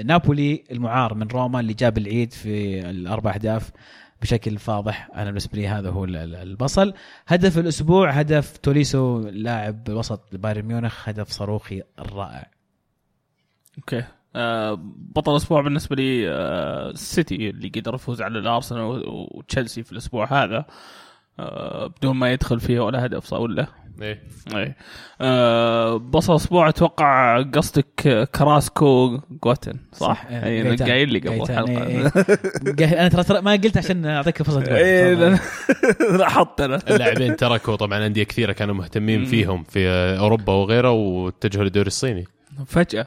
نابولي المعار من روما اللي جاب العيد في الأربع أهداف بشكل فاضح. أنا بالنسبة لي هذا هو ال- ال- البصل. هدف الأسبوع هدف توليسو لاعب وسط بايرن ميونخ هدف صاروخي رائع okay. بطل الأسبوع بالنسبة لي آه السيتي اللي قدر يفوز على الأرسنال وتشيلسي في الأسبوع هذا آه بدون ما يدخل فيه ولا هدف صار ولا إيه إيه آه بصل أسبوع أتوقع قصدك كراسكو جوتن صح؟ صح، إيه، أي جايتان. قايل لي قبل الحلقة إيه، إيه. أنا ترى ترى ما قلت عشان أعطيك فرصة تقول. إيه تفضل. لا- لا حط أنا اللاعبين تركوا طبعا أندية كثيرة كانوا مهتمين. فيهم في أوروبا وغيره واتجهوا للدوري الصيني فجأة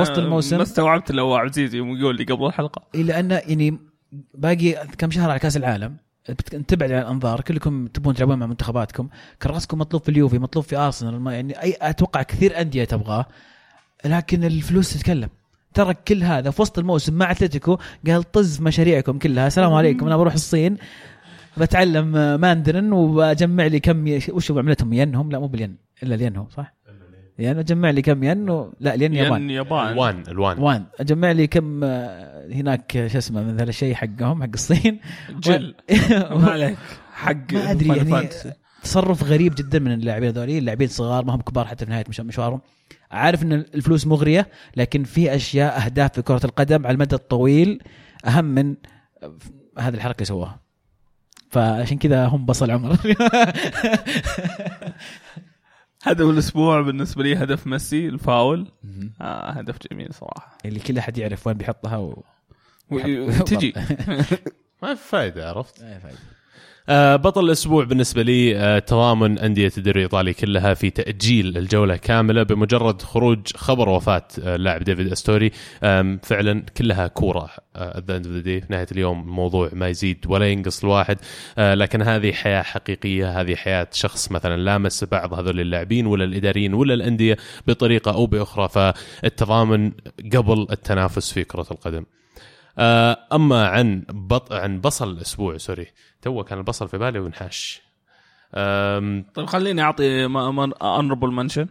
وسط أنا الموسم. ما استوعبت لو عزيز يوم يقول لي قبل الحلقة الا انه يعني باقي كم شهر على كأس العالم تبعد عن الانظار كلكم تبون تلعبون مع منتخباتكم كاراسكو مطلوب في اليوفي مطلوب في أرسنال يعني اي أتوقع كثير أندية تبغاه لكن الفلوس تتكلم ترك كل هذا في وسط الموسم مع أتلتيكو قال طز مشاريعكم كلها السلام عليكم أنا بروح الصين بتعلم آه، ماندرين وبجمع لي كم. وش عملتهم ينهم لا مو بالين إلا الين هو صح؟ ين أجمع لي كم؟ ين و... لا الين يابان. ين يابان. الوان الوان. وان. أجمع لي كم آه، هناك شو اسمه من ذا الشيء حقهم حق الصين. جل. ما عليك. حق ما أدري يعني. تصرف غريب جدا من اللاعبين هذولي. اللاعبين صغار ما هم كبار حتى في نهاية مش- مشوارهم. عارف إن الفلوس مغرية لكن في أشياء أهداف في كرة القدم على المدى الطويل أهم من هذه الحركة اللي سواها فعشان كذا هم بصل عمر. هدف الأسبوع بالنسبة لي هدف ميسي الفاول. آه هدف جميل صراحة. اللي كل أحد يعرف وين بيحطها و... تجي ما في فائده عرفت؟ أي فايدة. آه، بطل الأسبوع بالنسبة لي آه، تضامن أندية الدوري الإيطالي كلها في تأجيل الجولة كاملة بمجرد خروج خبر وفاة آه، اللاعب ديفيد أستوري. فعلا كلها كورة في نهاية اليوم الموضوع ما يزيد ولا ينقص الواحد. آه، لكن هذه حياة حقيقية هذه حياة شخص مثلا لامس بعض هذول اللاعبين ولا الإداريين ولا الأندية بطريقة أو بأخرى. فالتضامن قبل التنافس في كرة القدم. آه، أما عن بط... عن بصل الأسبوع sorry. تو كان البصل في بالي وانحاش. أم... طيب خليني أعطي honorable mention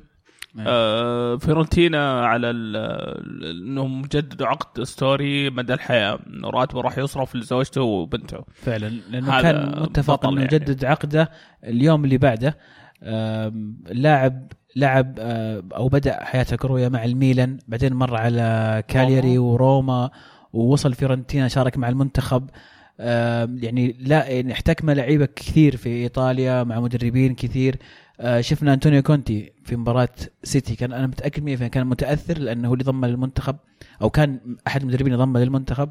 آه فيرونتينا على إنهم جددوا عقد أستوري مدى الحياة. إنه راتبه راح يصرف لزوجته وبنته. فعلا لأنه كان متفق إنه يعني. يجدد عقده اليوم اللي بعده. اللاعب لعب آه، أو بدأ حياته كروية مع الميلان بعدين مر على كاليري وروما. ووصل فيورنتينا شارك مع المنتخب. يعني لا يعني احتكم لعيبة كثير في إيطاليا مع مدربين كثير. آه، شفنا أنطونيو كونتي في مباراة سيتي. كان أنا متأكد 100% كان متأثر لأنه هو اللي ضم للمنتخب أو كان أحد المدربين اللي ضم للمنتخب.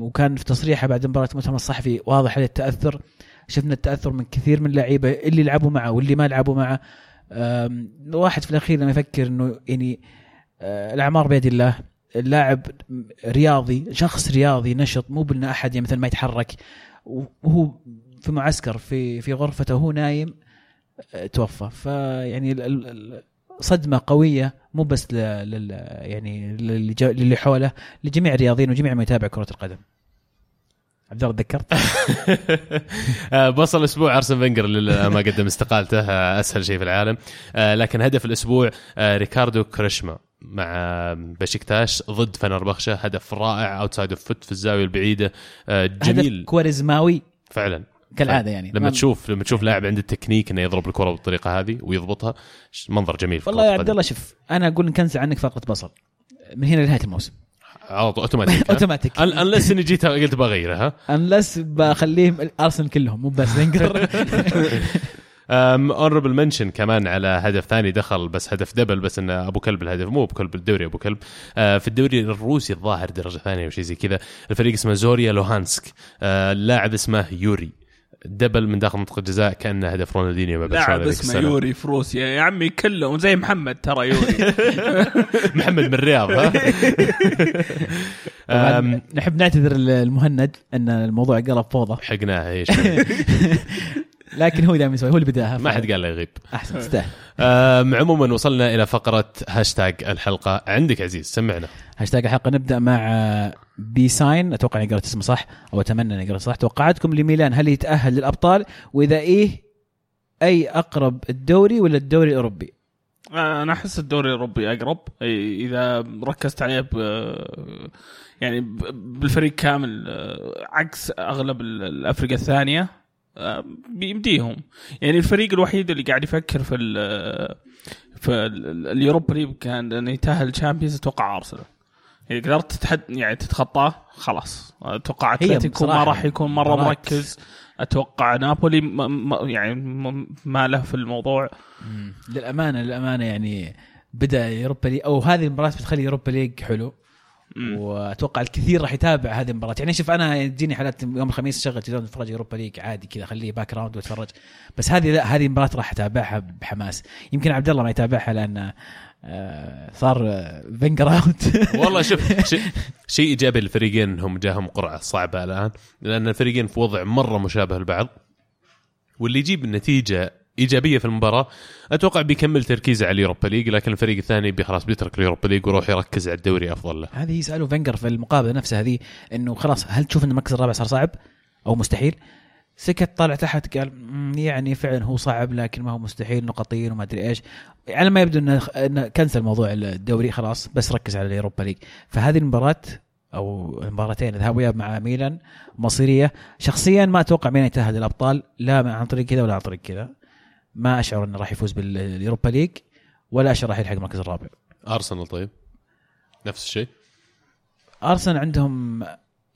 وكان في تصريحه بعد مباراة المؤتمر الصحفي واضح عليه التأثر. شفنا التأثر من كثير من اللعيبة اللي لعبوا معه واللي ما لعبوا معه. واحد في الأخير لما يفكر إنه يعني آه، الأعمار بيد الله. اللاعب رياضي شخص رياضي نشط مو بانه أحد يعني مثلا ما يتحرك. وهو في معسكر في في غرفته وهو نايم آه، توفى. فيعني صدمة قوية مو بس لل يعني للي حوله لجميع الرياضيين وجميع من يتابع كرة القدم. عبد الله تذكرت؟ آه، بصل الأسبوع أرسن فينجر اللي ما قدم استقالته آه، أسهل شيء في العالم. آه، لكن هدف الأسبوع آه، ريكاردو كواريزما. مع بشكتاش ضد فنربخشة هدف رائع outside of foot في الزاوية البعيدة. آه، جميل. هدف كواريزماوي. فعلا. كالعادة يعني. لما ما- تشوف لما تشوف لاعب عنده التكنيك إنه يضرب الكرة بالطريقة هذه ويضبطها منظر جميل والله يا عبد. الله شوف أنا أقول ن cancel عنك فقره بصل. من هنا لنهاية الموسم. على طول automatic. automatic unless إني جيت قلت بغيره ها؟ unless بخليهم ارسنال كلهم مو بس honorable mention كمان على هدف ثاني دخل بس هدف double بس انه أبو كلب الهدف مو أبو كلب الدوري أبو كلب. آه، في الدوري الروسي الظاهر درجة ثانية وشي زي كذا. الفريق اسمه زوريا لوهانسك. آه، اللاعب اسمه يوري. double من داخل منطقة الجزاء كأنه هدف رونالدينيو برشلونه لاعب اسمه السنة. يوري في روسيا. يا عمي كلهم زي محمد ترى يوري. محمد من الرياض ها؟ نحب نعتذر المهند إن الموضوع قلب فوضى. حقناها إيش؟ لكن هو دائما يسوي هو اللي بدأها. ما حد قال له يغيب. أحسن تستاهل. أم، عموما وصلنا إلى فقرة هاشتاج الحلقة. عندك عزيز سمعنا. هاشتاج الحلقة. نبدأ مع بي ساين أتوقع اني قرأت اسمه صح أو أتمنى أني قرأت صح. توقعاتكم لميلان هل يتاهل للأبطال؟ وإذا إيه أي أقرب الدوري ولا الدوري الأوروبي؟ أنا أحس الدوري الأوروبي أقرب. إذا ركزت عليه ب يعني ب- بالفريق كامل آه، عكس أغلب ال- الافرقه الثانية آه، بيمديهم. يعني الفريق الوحيد اللي قاعد يفكر في ال في ال- ال Europa League كان إنه يتأهل Champions أتوقع أرسنال. إذا قدرت تتحد يعني تتخطاه خلاص. أتوقع أتلتيكو ما راح يكون مرة. مركز. أتوقع نابولي ما يعني ما- له في الموضوع. للأمانة للأمانة يعني بدأ Europa League أو هذه المباراة بتخلي Europa League حلو. مم. وأتوقع الكثير راح يتابع هذه المباراة. يعني شوف أنا تجيني حالات يوم الخميس شغل تلفزيون أتفرج Europa League عادي كذا خليه background وأتفرج. بس هذه لا هذه المباراة راح أتابعها بحماس. يمكن عبد الله ما يتابعها لأن آه، صار فينجر out والله شوف شيء شيء إيجابي للفريقين انهم جاهم قرعة صعبة الآن لأن الفريقين في وضع مرة مشابه لبعض واللي يجيب النتيجة إيجابية في المباراة. أتوقع بيكمل تركيزه على اليوروبا ليج لكن الفريق الثاني خلاص بيترك اليوروبا ليج ويروح يركز على الدوري أفضل له. هذه يسألوا فينجر في المقابلة نفسها هذه إنه خلاص هل تشوف إن المركز الرابع صار صعب؟ أو مستحيل؟ سكت طالع تحت قال "مم، يعني فعلا هو صعب لكن ما هو مستحيل نقطين وما أدري إيش. على ما يبدو إنه كنسل موضوع الدوري خلاص بس ركز على اليوروبا ليج. فهذه المباراة أو المباراتين الذهاب والإياب مع ميلان مصيرية. شخصيا ما أتوقع ميلان يتأهل للأبطال لا عن طريق كذا ولا عن طريق كذا. ما أشعر إنه راح يفوز باليوروبا ليج ولا أشعر راح يلحق المركز الرابع. أرسنال طيب؟ نفس الشيء. أرسنال عندهم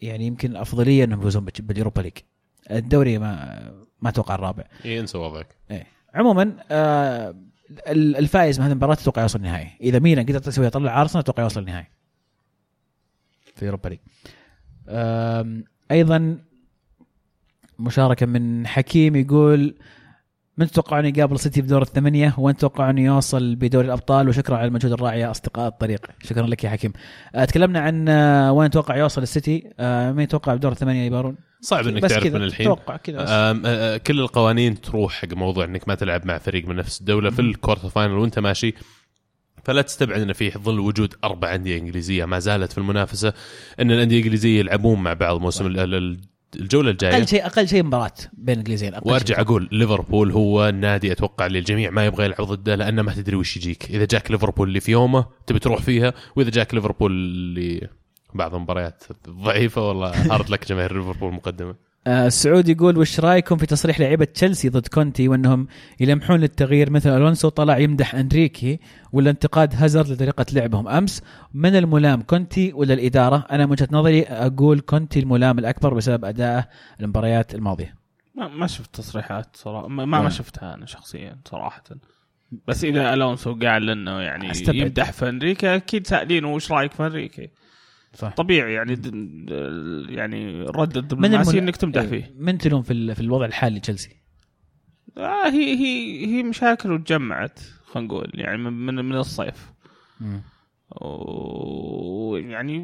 يعني يمكن أفضلية إنهم يفوزون باليوروبا ليج. الدوري ما ما أتوقع الرابع. اي انسى وضعك. إيه. عموما آه ال- الفائز من هذه المباراة أتوقع يوصل النهائي. إذا ميلان قدر يسوي يطلع أرسنال أتوقع يوصل النهائي. في يوروبا ليج. أيضا مشاركة من حكيم يقول من تتوقعون يقابل سيتي بدور الثمانية؟ وين تتوقعون يوصل بدوري الأبطال؟ وشكرا على المجهود الرائع يا أصدقاء الطريق. شكرا لك يا حكيم. آه، تكلمنا عن آه، وين نتوقع يوصل السيتي؟ آه، مين يتوقع بدور الثمانية يبارون؟ صعب إنك تعرف من الحين. توقع كذا كل القوانين تروح حق موضوع إنك ما تلعب مع فريق من نفس الدولة في ال quarter final وأنت ماشي. فلا تستبعد ان في ظل وجود أربع أندية إنجليزية ما زالت في المنافسة إن الأندية الإنجليزية يلعبون مع بعض موسم الجولة الجاية. أقل شيء أقل شيء مباراة بين الإنجليزيين. أقل وأرجع شيء. أقول ليفربول هو النادي أتوقع اللي الجميع ما يبغى يلعب ضده لأنه ما تدري وش يجيك. إذا جاك ليفربول اللي في يومه تبي تروح فيها وإذا جاك ليفربول اللي بعض المباريات ضعيفة والله hard luck جماهير ليفربول مقدمة. آه، السعود يقول وش رأيكم في تصريح لعيبة تشيلسي ضد كونتي وأنهم يلمحون للتغيير؟ مثل ألونسو طلع يمدح أنريكي ولا انتقاد هازارد لطريقة لعبهم. أمس من الملام كونتي ولا الإدارة؟ أنا من وجهة نظري أقول كونتي الملام الأكبر بسبب ادائه المباريات الماضية. ما, ما شفت تصريحات صراحة. ما, ما. ما شفتها أنا شخصيا صراحة. بس إذا ألونسو قال إنه يعني أستبعد. يمدح في أنريكي أكيد سائلينه وش رأيك في أنريكي. صح. طبيعي يعني د- يعني رد من الدبلوماسي إنك تمدح إيه، فيه من تلوم في ال- في الوضع الحالي لتشيلسي آه هي هي هي مشاكل وتجمعت خلينا نقول يعني من من, من الصيف. ويعني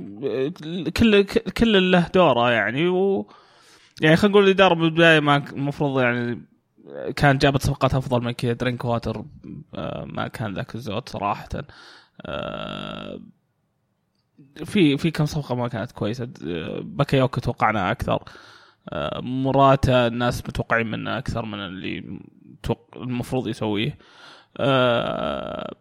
كل كل له دوره يعني و يعني خلينا نقول الإدارة بالبداية ما المفروض يعني كان جابت صفقات أفضل من كذا. درينك واتر آه، ما كان ذاك الزود صراحة. آه، في في كم صفقة ما كانت كويسة. آه، باكايوكو توقعنا أكثر. آه، موراتا الناس متوقعين منه أكثر من اللي المفروض يسويه. آه،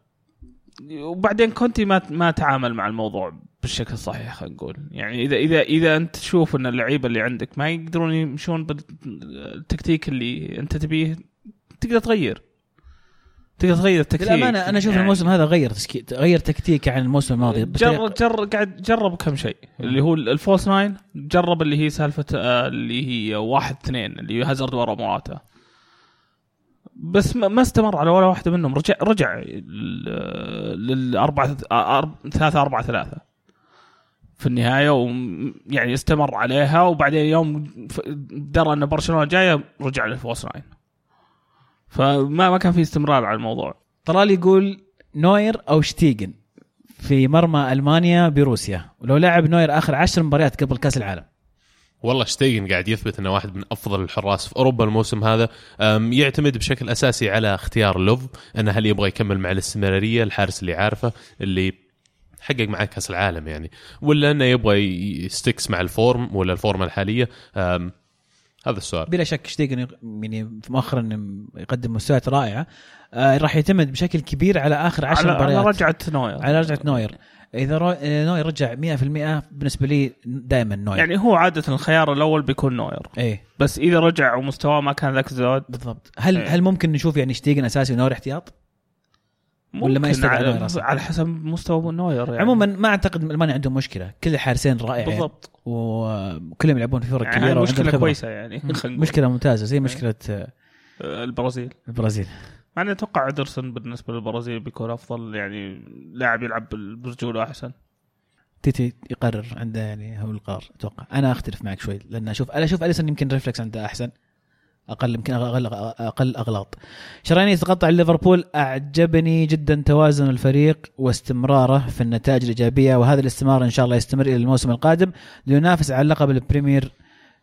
وبعدين كونتي ما ما تعامل مع الموضوع بالشكل الصحيح خلينا نقول. يعني إذا إذا إذا أنت تشوف إن اللعيبة اللي عندك ما يقدرون يمشون بالتكتيك اللي أنت تبيه تقدر تغير. تقدر تغير التكتيك للامانه أنا أشوف يعني. الموسم هذا غير تسكي... غير تكتيك عن الموسم الماضي. جرب جرب قاعد جرب كم شيء. اللي هو ال false nine جرب اللي هي سالفة آه، اللي هي واحد اثنين اللي هي هازارد ورا موراتا. بس ما استمر على ولا واحدة منهم. رجع رجع لل- للأربعة آه، ثلاثة أربعة ثلاثة. في النهاية ويعني استمر عليها وبعدين يوم درى أن برشلونة جاية رجع لل false nine. فما ما كان في استمرار على الموضوع. طلال يقول نوير أو شتيجن في مرمى ألمانيا بروسيا. ولو لعب نوير آخر عشر مباريات قبل كأس العالم. والله شتيجن قاعد يثبت إنه واحد من أفضل الحراس في أوروبا الموسم هذا. يعتمد بشكل أساسي على اختيار لوف إنه هل يبغى يكمل مع الإستمرارية الحارس اللي عارفه اللي حقق معاه كأس العالم يعني ولا إنه يبغى ي stick مع ال form ولا الفورمة الحالية. هذا السؤال. بلا شك شتيجن يعني مؤخرا يقدم مستويات رائعة. آه راح يعتمد بشكل كبير على آخر عشر على, على مباريات. رجعة نوير. على رجعة نوير. إذا رو... آه، نوير رجع 100% بالنسبة لي دائما نوير. يعني هو عادة الخيار الأول بيكون نوير. إيه. بس إذا رجع ومستواه ما كان ذاك الزود بالضبط. هل إيه. هل ممكن نشوف يعني شتيجن أساسي ونوير احتياط؟ ولا ما يستدعي على, نوير أصلاً؟ على حسب مستوى نوير يعني. عموما ما أعتقد المانيا عندهم مشكلة. كل الحارسين رائعين. بالضبط. وكلهم يلعبون في فرق يعني كبيرة مشكلة. كويسة يعني. مشكلة ممتازة زي مشكلة آه، البرازيل. البرازيل. مع إني أتوقع أدرسون بالنسبة للبرازيل بيكون أفضل يعني لاعب يلعب بالرجوله أحسن. تيتي يقرر عنده يعني هو القرار أتوقع. أنا أختلف معك شوي لأن أشوف أنا أشوف أليسون يمكن reflex عنده أحسن. أقل يمكن أقل أقل أغلاط. الشهراني يقول ليفربول أعجبني جدا توازن الفريق واستمراره في النتائج الإيجابية وهذا الاستمرار إن شاء الله يستمر إلى الموسم القادم لينافس على لقب البريمير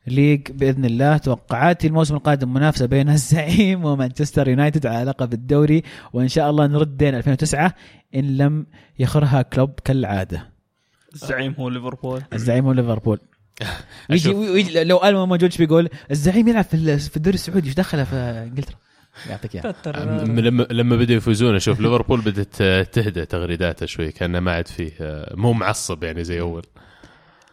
ليج بإذن الله. توقعاتي الموسم القادم منافسة بين الزعيم ومانشستر يونايتد على لقب الدوري وإن شاء الله نرد دين 2009 إن لم يخربها كلوب كالعادة. الزعيم هو ليفربول. الزعيم هو ليفربول. ويجي. ويجي لو ألما موجود إيش بيقول الزعيم يلعب في في الدوري السعودي إيش دخله في إنجلترا؟ يعطيك اياه لما لما بدوا يفوزون أشوف ليفربول بدأت تهدى تغريداته شوي كأنه ما عاد فيه آه، مو معصب يعني زي أول.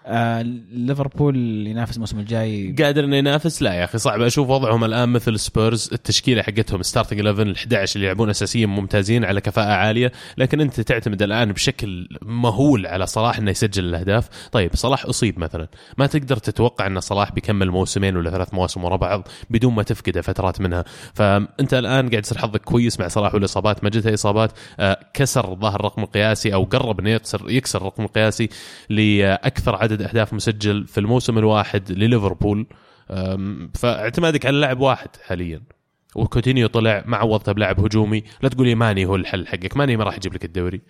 آه ليفربول ينافس الموسم الجاي. قادر إنه ينافس؟ لا يا أخي صعب. أشوف وضعهم الآن مثل سبيرز. التشكيلة حقتهم starting 11 ال 11 اللي يلعبون اساسيا ممتازين على كفاءة عالية. لكن أنت تعتمد الآن بشكل مهول على صلاح إنه يسجل الأهداف. طيب صلاح أصيب مثلا. ما تقدر تتوقع إن صلاح بيكمل موسمين ولا ثلاث مواسم ورا بعض بدون ما تفقده فترات منها. فأنت الآن قاعد تصير حظك كويس مع صلاح والإصابات. ما جتها إصابات آه، كسر ظهر الرقم القياسي أو قرب إنه يكسر يكسر الرقم القياسي لأكثر عدد أهداف مسجل في الموسم الواحد لليفربول. فاعتمادك على لاعب واحد حاليا. وكوتينيو طلع ما عوضته بلاعب هجومي. لا تقول لي ماني هو الحل حقك. ماني ما راح يجيب لك الدوري.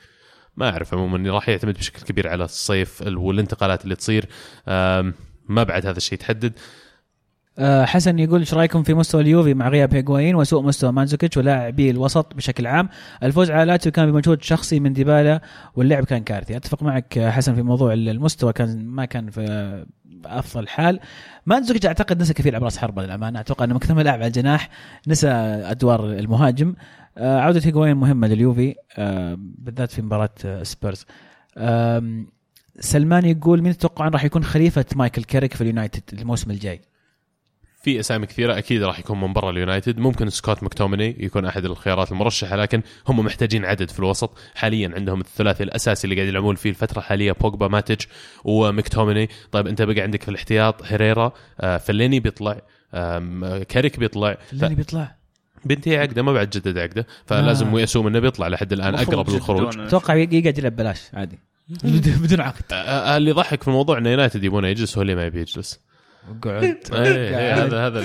ما أعرف عموما راح يعتمد بشكل كبير على الصيف والانتقالات اللي تصير. ما بعد هذا الشيء تحدد حسن يقول إيش رأيكم في مستوى اليوفي مع غياب هيغوايين وسوء مستوى مانزوكيتش ولاعبي الوسط بشكل عام؟ الفوز على لاتسيو كان بمجهود شخصي من ديبالا واللعب كان كارثي. أتفق معك آه، حسن في موضوع المستوى كان ما كان في آه، أفضل حال. مانزوكيتش أعتقد نسى كيف يلعب راس حربة للأمانة. أتوقع إنه من كثر ما لعب على الجناح نسى أدوار المهاجم. آه عودة هيغوايين مهمة لليوفي آه بالذات في مباراة آه سبيرز. سلمان يقول مين تتوقعون راح يكون خليفة مايكل كيريك في اليونايتد الموسم الجاي؟ في أسامي كثيرة أكيد راح يكون من برا اليونايتد. ممكن سكوت مكتوميني يكون أحد الخيارات المرشحة لكن هم محتاجين عدد في الوسط. حاليا عندهم الثلاثي الأساسي اللي قاعد يلعبون فيه الفترة الحاليه بوجبا ماتج ومكتوميني طيب أنت بقى عندك في الاحتياط هيريرا آه فليني بيطلع كاريك بيطلع. اللي بيطلع. بنتي عقده ما بعد جدد عقده. فلازم آه. يأسوم إنه بيطلع لحد الآن أقرب للخروج. أتوقع يقعد يلعب بلاش عادي. بدون بدون عقد. آه، آه، اللي يضحك في الموضوع ان يونايتد يبونه يجلس هو اللي ما يبي يجلس. اقعد إيه، إيه، هذا هذا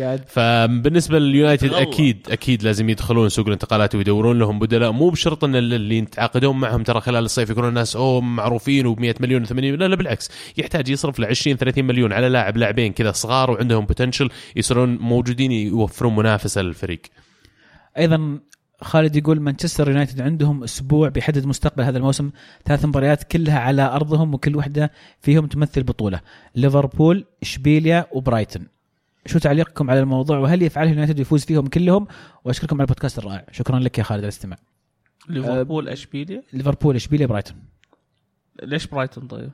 اقعد فبالنسبة لليونايتد. أكيد أكيد لازم يدخلون سوق الانتقالات ويدورون لهم بدلاء. مو بشرط إن اللي يتعاقدون معهم ترى خلال الصيف يكونون الناس أوه معروفين و100 مليون و80 لا لا بالعكس. يحتاج يصرف ل 20 30 مليون على لاعب لاعبين كذا صغار وعندهم potential يصيرون موجودين يوفرون منافسة للفريق. أيضا خالد يقول مانشستر يونايتد عندهم أسبوع بيحدد مستقبل هذا الموسم. ثلاث مباريات كلها على أرضهم وكل واحدة فيهم تمثل بطولة. ليفربول إشبيليا وبرايتون. شو تعليقكم على الموضوع؟ وهل يفعلها اليونايتد ويفوز فيهم كلهم؟ وأشكركم على البودكاست الرائع. شكرا لك يا خالد على الاستماع. ليفربول إشبيليا؟ ليفربول إشبيليا برايتون. ليش برايتون طيب؟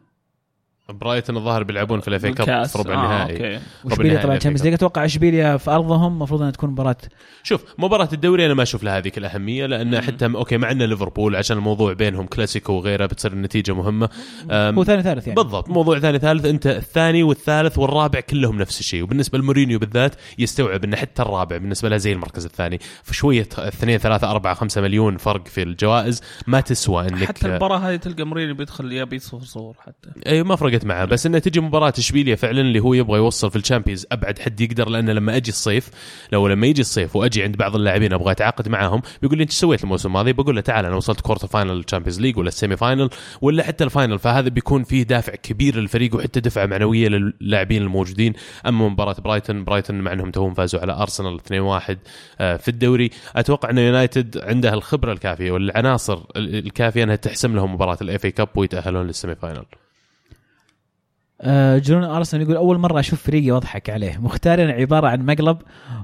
برايتون الظاهر بيلعبون في ال FA Cup. في ربع آه، النهائي. أوكي. واشبيليا النهائي طبعا Champions. League؟ أتوقع إشبيليا في أرضهم. المفروض أنها تكون مباراة شوف مباراة الدوري أنا ما أشوف لها هذيك الأهمية لأن حتى أوكي مع إن ليفربول عشان الموضوع بينهم كلاسيكو وغيره بتصير النتيجة مهمة. أم، هو ثاني ثالث يعني. بالضبط موضوع ثاني ثالث. أنت الثاني والثالث والرابع كلهم نفس الشيء. وبالنسبة لمورينيو بالذات يستوعب ان حتى الرابع بالنسبة له زي المركز الثاني. فشويه اثنين ثلاثة أربعة خمسة مليون فرق في الجوائز. ما تسوى إنك حتى المباراة هذه تلقى مورينيو بيدخل يبي صفر صفر حتى. أي ما فرقت معه بس إنه تجي مباراة اشبيليا فعلا اللي هو يبغى يوصل في ال Champions أبعد حد يقدر لأنه لما أجي الصيف لو لما يجي الصيف وأجي عند بعض اللاعبين أبغى أتعاقد معاهم بيقول لي إنت سويت الموسم الماضي بقول له تعال أنا وصلت quarter final ال Champions League ولا ال semi final ولا حتى ال final فهذا بيكون فيه دافع كبير للفريق وحتى دفعة معنوية للاعبين الموجودين. أما مباراة برايتون برايتون مع أنهم توهم فازوا على ارسنال 2-1 آه، في الدوري. أتوقع أن يونايتد عنده الخبرة الكافية والعناصر الكافية أنها تحسم لهم مباراة ال FA Cup ويتأهلون لل semi final آه، جنون أرسنال يقول أول مرة أشوف فريقي وأضحك عليه. مخيتاريان عبارة عن مقلب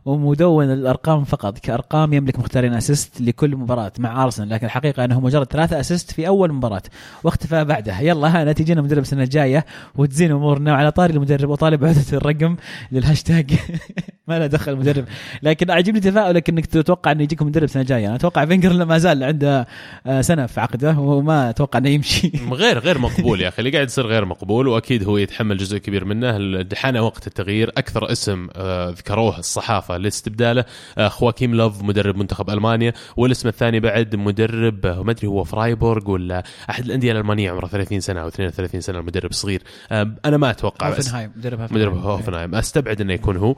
ومدون الأرقام فقط. كأرقام يملك مخيتاريان assist لكل مباراة مع أرسنال لكن الحقيقة أنه مجرد ثلاثة assist في أول مباراة. واختفى بعدها. يلا هانت يجينا مدرب السنة الجاية وتزين أمورنا. وعلى طاري المدرب أطالب عوده الرقم للهاشتاج. ما له دخل مدرب. لكن عجبني تفاؤلك إنك تتوقع إنه يجيكم مدرب سنة جاية. أنا أتوقع فينجر ما زال عنده آه، سنة في عقده وما أتوقع إنه يمشي. غير غير مقبول يا أخي. اللي قاعد يصير غير مقبول وأكيد هو يتحمل جزء كبير منه. حان وقت التغيير أكثر اسم آه، ذكروه الصحافة لاستبداله. آه، خواكيم لوف مدرب منتخب ألمانيا. والاسم الثاني بعد مدرب ما أدري هو فرايبورغ ولا أحد الأندية الألمانية عمره 30 سنة أو 32 سنة المدرب صغير أنا ما أتوقع هوفنهايم مدرب هوفنهايم. مدرب هوفنهايم. أستبعد إنه يكون هو.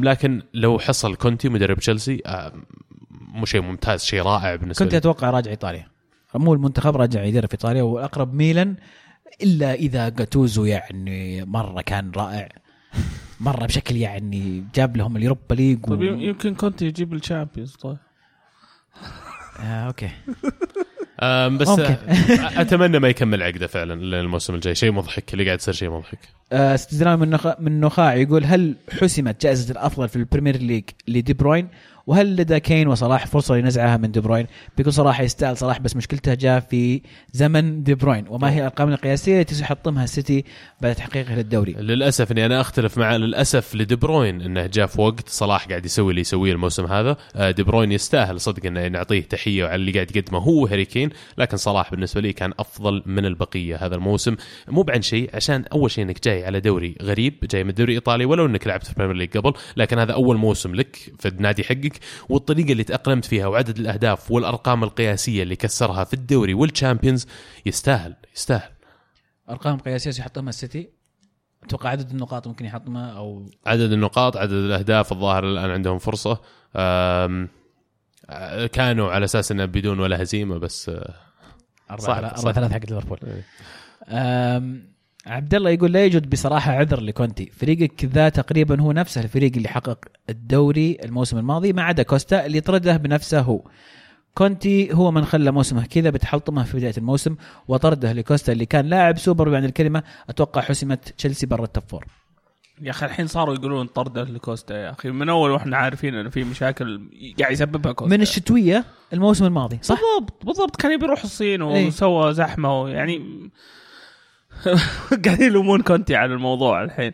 آه، لكن لو حصل كونتي مدرب تشيلسي آه، مو شيء ممتاز شيء رائع بالنسبة كنت أتوقع راجع إيطاليا. مو المنتخب راجع يدرب في إيطاليا والاقرب ميلان إلا إذا جاتوزو يعني مرة كان رائع مرة بشكل يعني جاب لهم ال Europa League و... طيب يمكن كونتي يجيب ال Champions طيب. آه أوكي. بس. آه، أتمنى ما يكمل عقده فعلا الموسم الجاي شيء مضحك اللي قاعد يصير شيء مضحك. استدلال من نخ... من نخاع يقول هل حسمت جائزة الأفضل في ال Premier League لدي بروين؟ وهل لدى كين وصلاح فرصة لنزعها من دي بروين؟ بكل صراحة يستاهل صلاح بس مشكلته جاء في زمن دي بروين وما هي الأرقام القياسية التي سيحطمها السيتي بعد تحقيقه للدوري؟ للأسف إني أنا أختلف مع للأسف لدي بروين إنه جاء في وقت صلاح قاعد يسوي اللي يسويه الموسم هذا. آه، دي بروين يستاهل صدق إنه نعطيه تحية على اللي قاعد يقدمه. هو هاري كين لكن صلاح بالنسبة لي كان أفضل من البقية هذا الموسم. مو بعشان شيء عشان أول شيء إنك جاي على دوري غريب جاي من الدوري الايطالي ولو إنك لعبت في ال Premier قبل لكن هذا أول موسم لك في النادي حقك. والطريقة اللي تأقلمت فيها وعدد الأهداف والأرقام القياسية اللي كسرها في الدوري وال Champions يستاهل يستاهل أرقام قياسية سيحطمها السيتي أتوقع عدد النقاط ممكن يحطمها أو عدد النقاط عدد الأهداف الظاهر الآن عندهم فرصة آه، كانوا على أساس إنه بدون ولا هزيمة بس آه، أربعة صح،. أربعة ثلاثة حق ليفربول إيه. عبد الله يقول لا يوجد بصراحة عذر لكونتي. فريقك ذا تقريبا هو نفسه الفريق اللي حقق الدوري الموسم الماضي ما عدا كوستا اللي طرده بنفسه هو. كونتي هو من خلى موسمه كذا بتحلطمه في بداية الموسم وطرده لكوستا اللي كان لاعب سوبر بمعنى الكلمة أتوقع حسمت تشيلسي برا ال top four يا أخي الحين صاروا يقولون طرده لكوستا يا أخي. من أول وإحنا عارفين إنه في مشاكل قاعد يسببها كوستا. من الشتوية الموسم الماضي صح؟ بالضبط بالضبط. كان يبي يروح الصين إيه. وسوى زحمة يعني قاعدين يلومون كونتي على الموضوع الحين.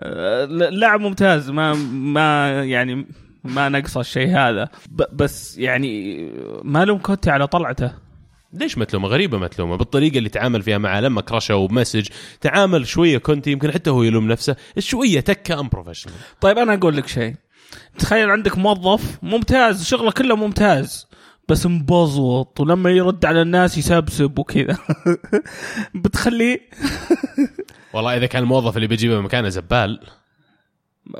آه، لاعب ممتاز ما ما يعني ما نقصه الشيء هذا. بس يعني ما لوم كونتي على طلعته. ليش ما تلومه غريبة ما تلومه بالطريقة اللي تعامل فيها معاه لما كرشه و message تعامل شوية كنت يمكن حتى هو يلوم نفسه شوية تكة unprofessional طيب أنا أقول لك شيء. تخيل عندك موظف ممتاز شغله كله ممتاز. بس مو مزبوط ولما يرد على الناس يسبسب وكذا. بتخليه والله إذا كان الموظف اللي بيجيبه مكانه زبال.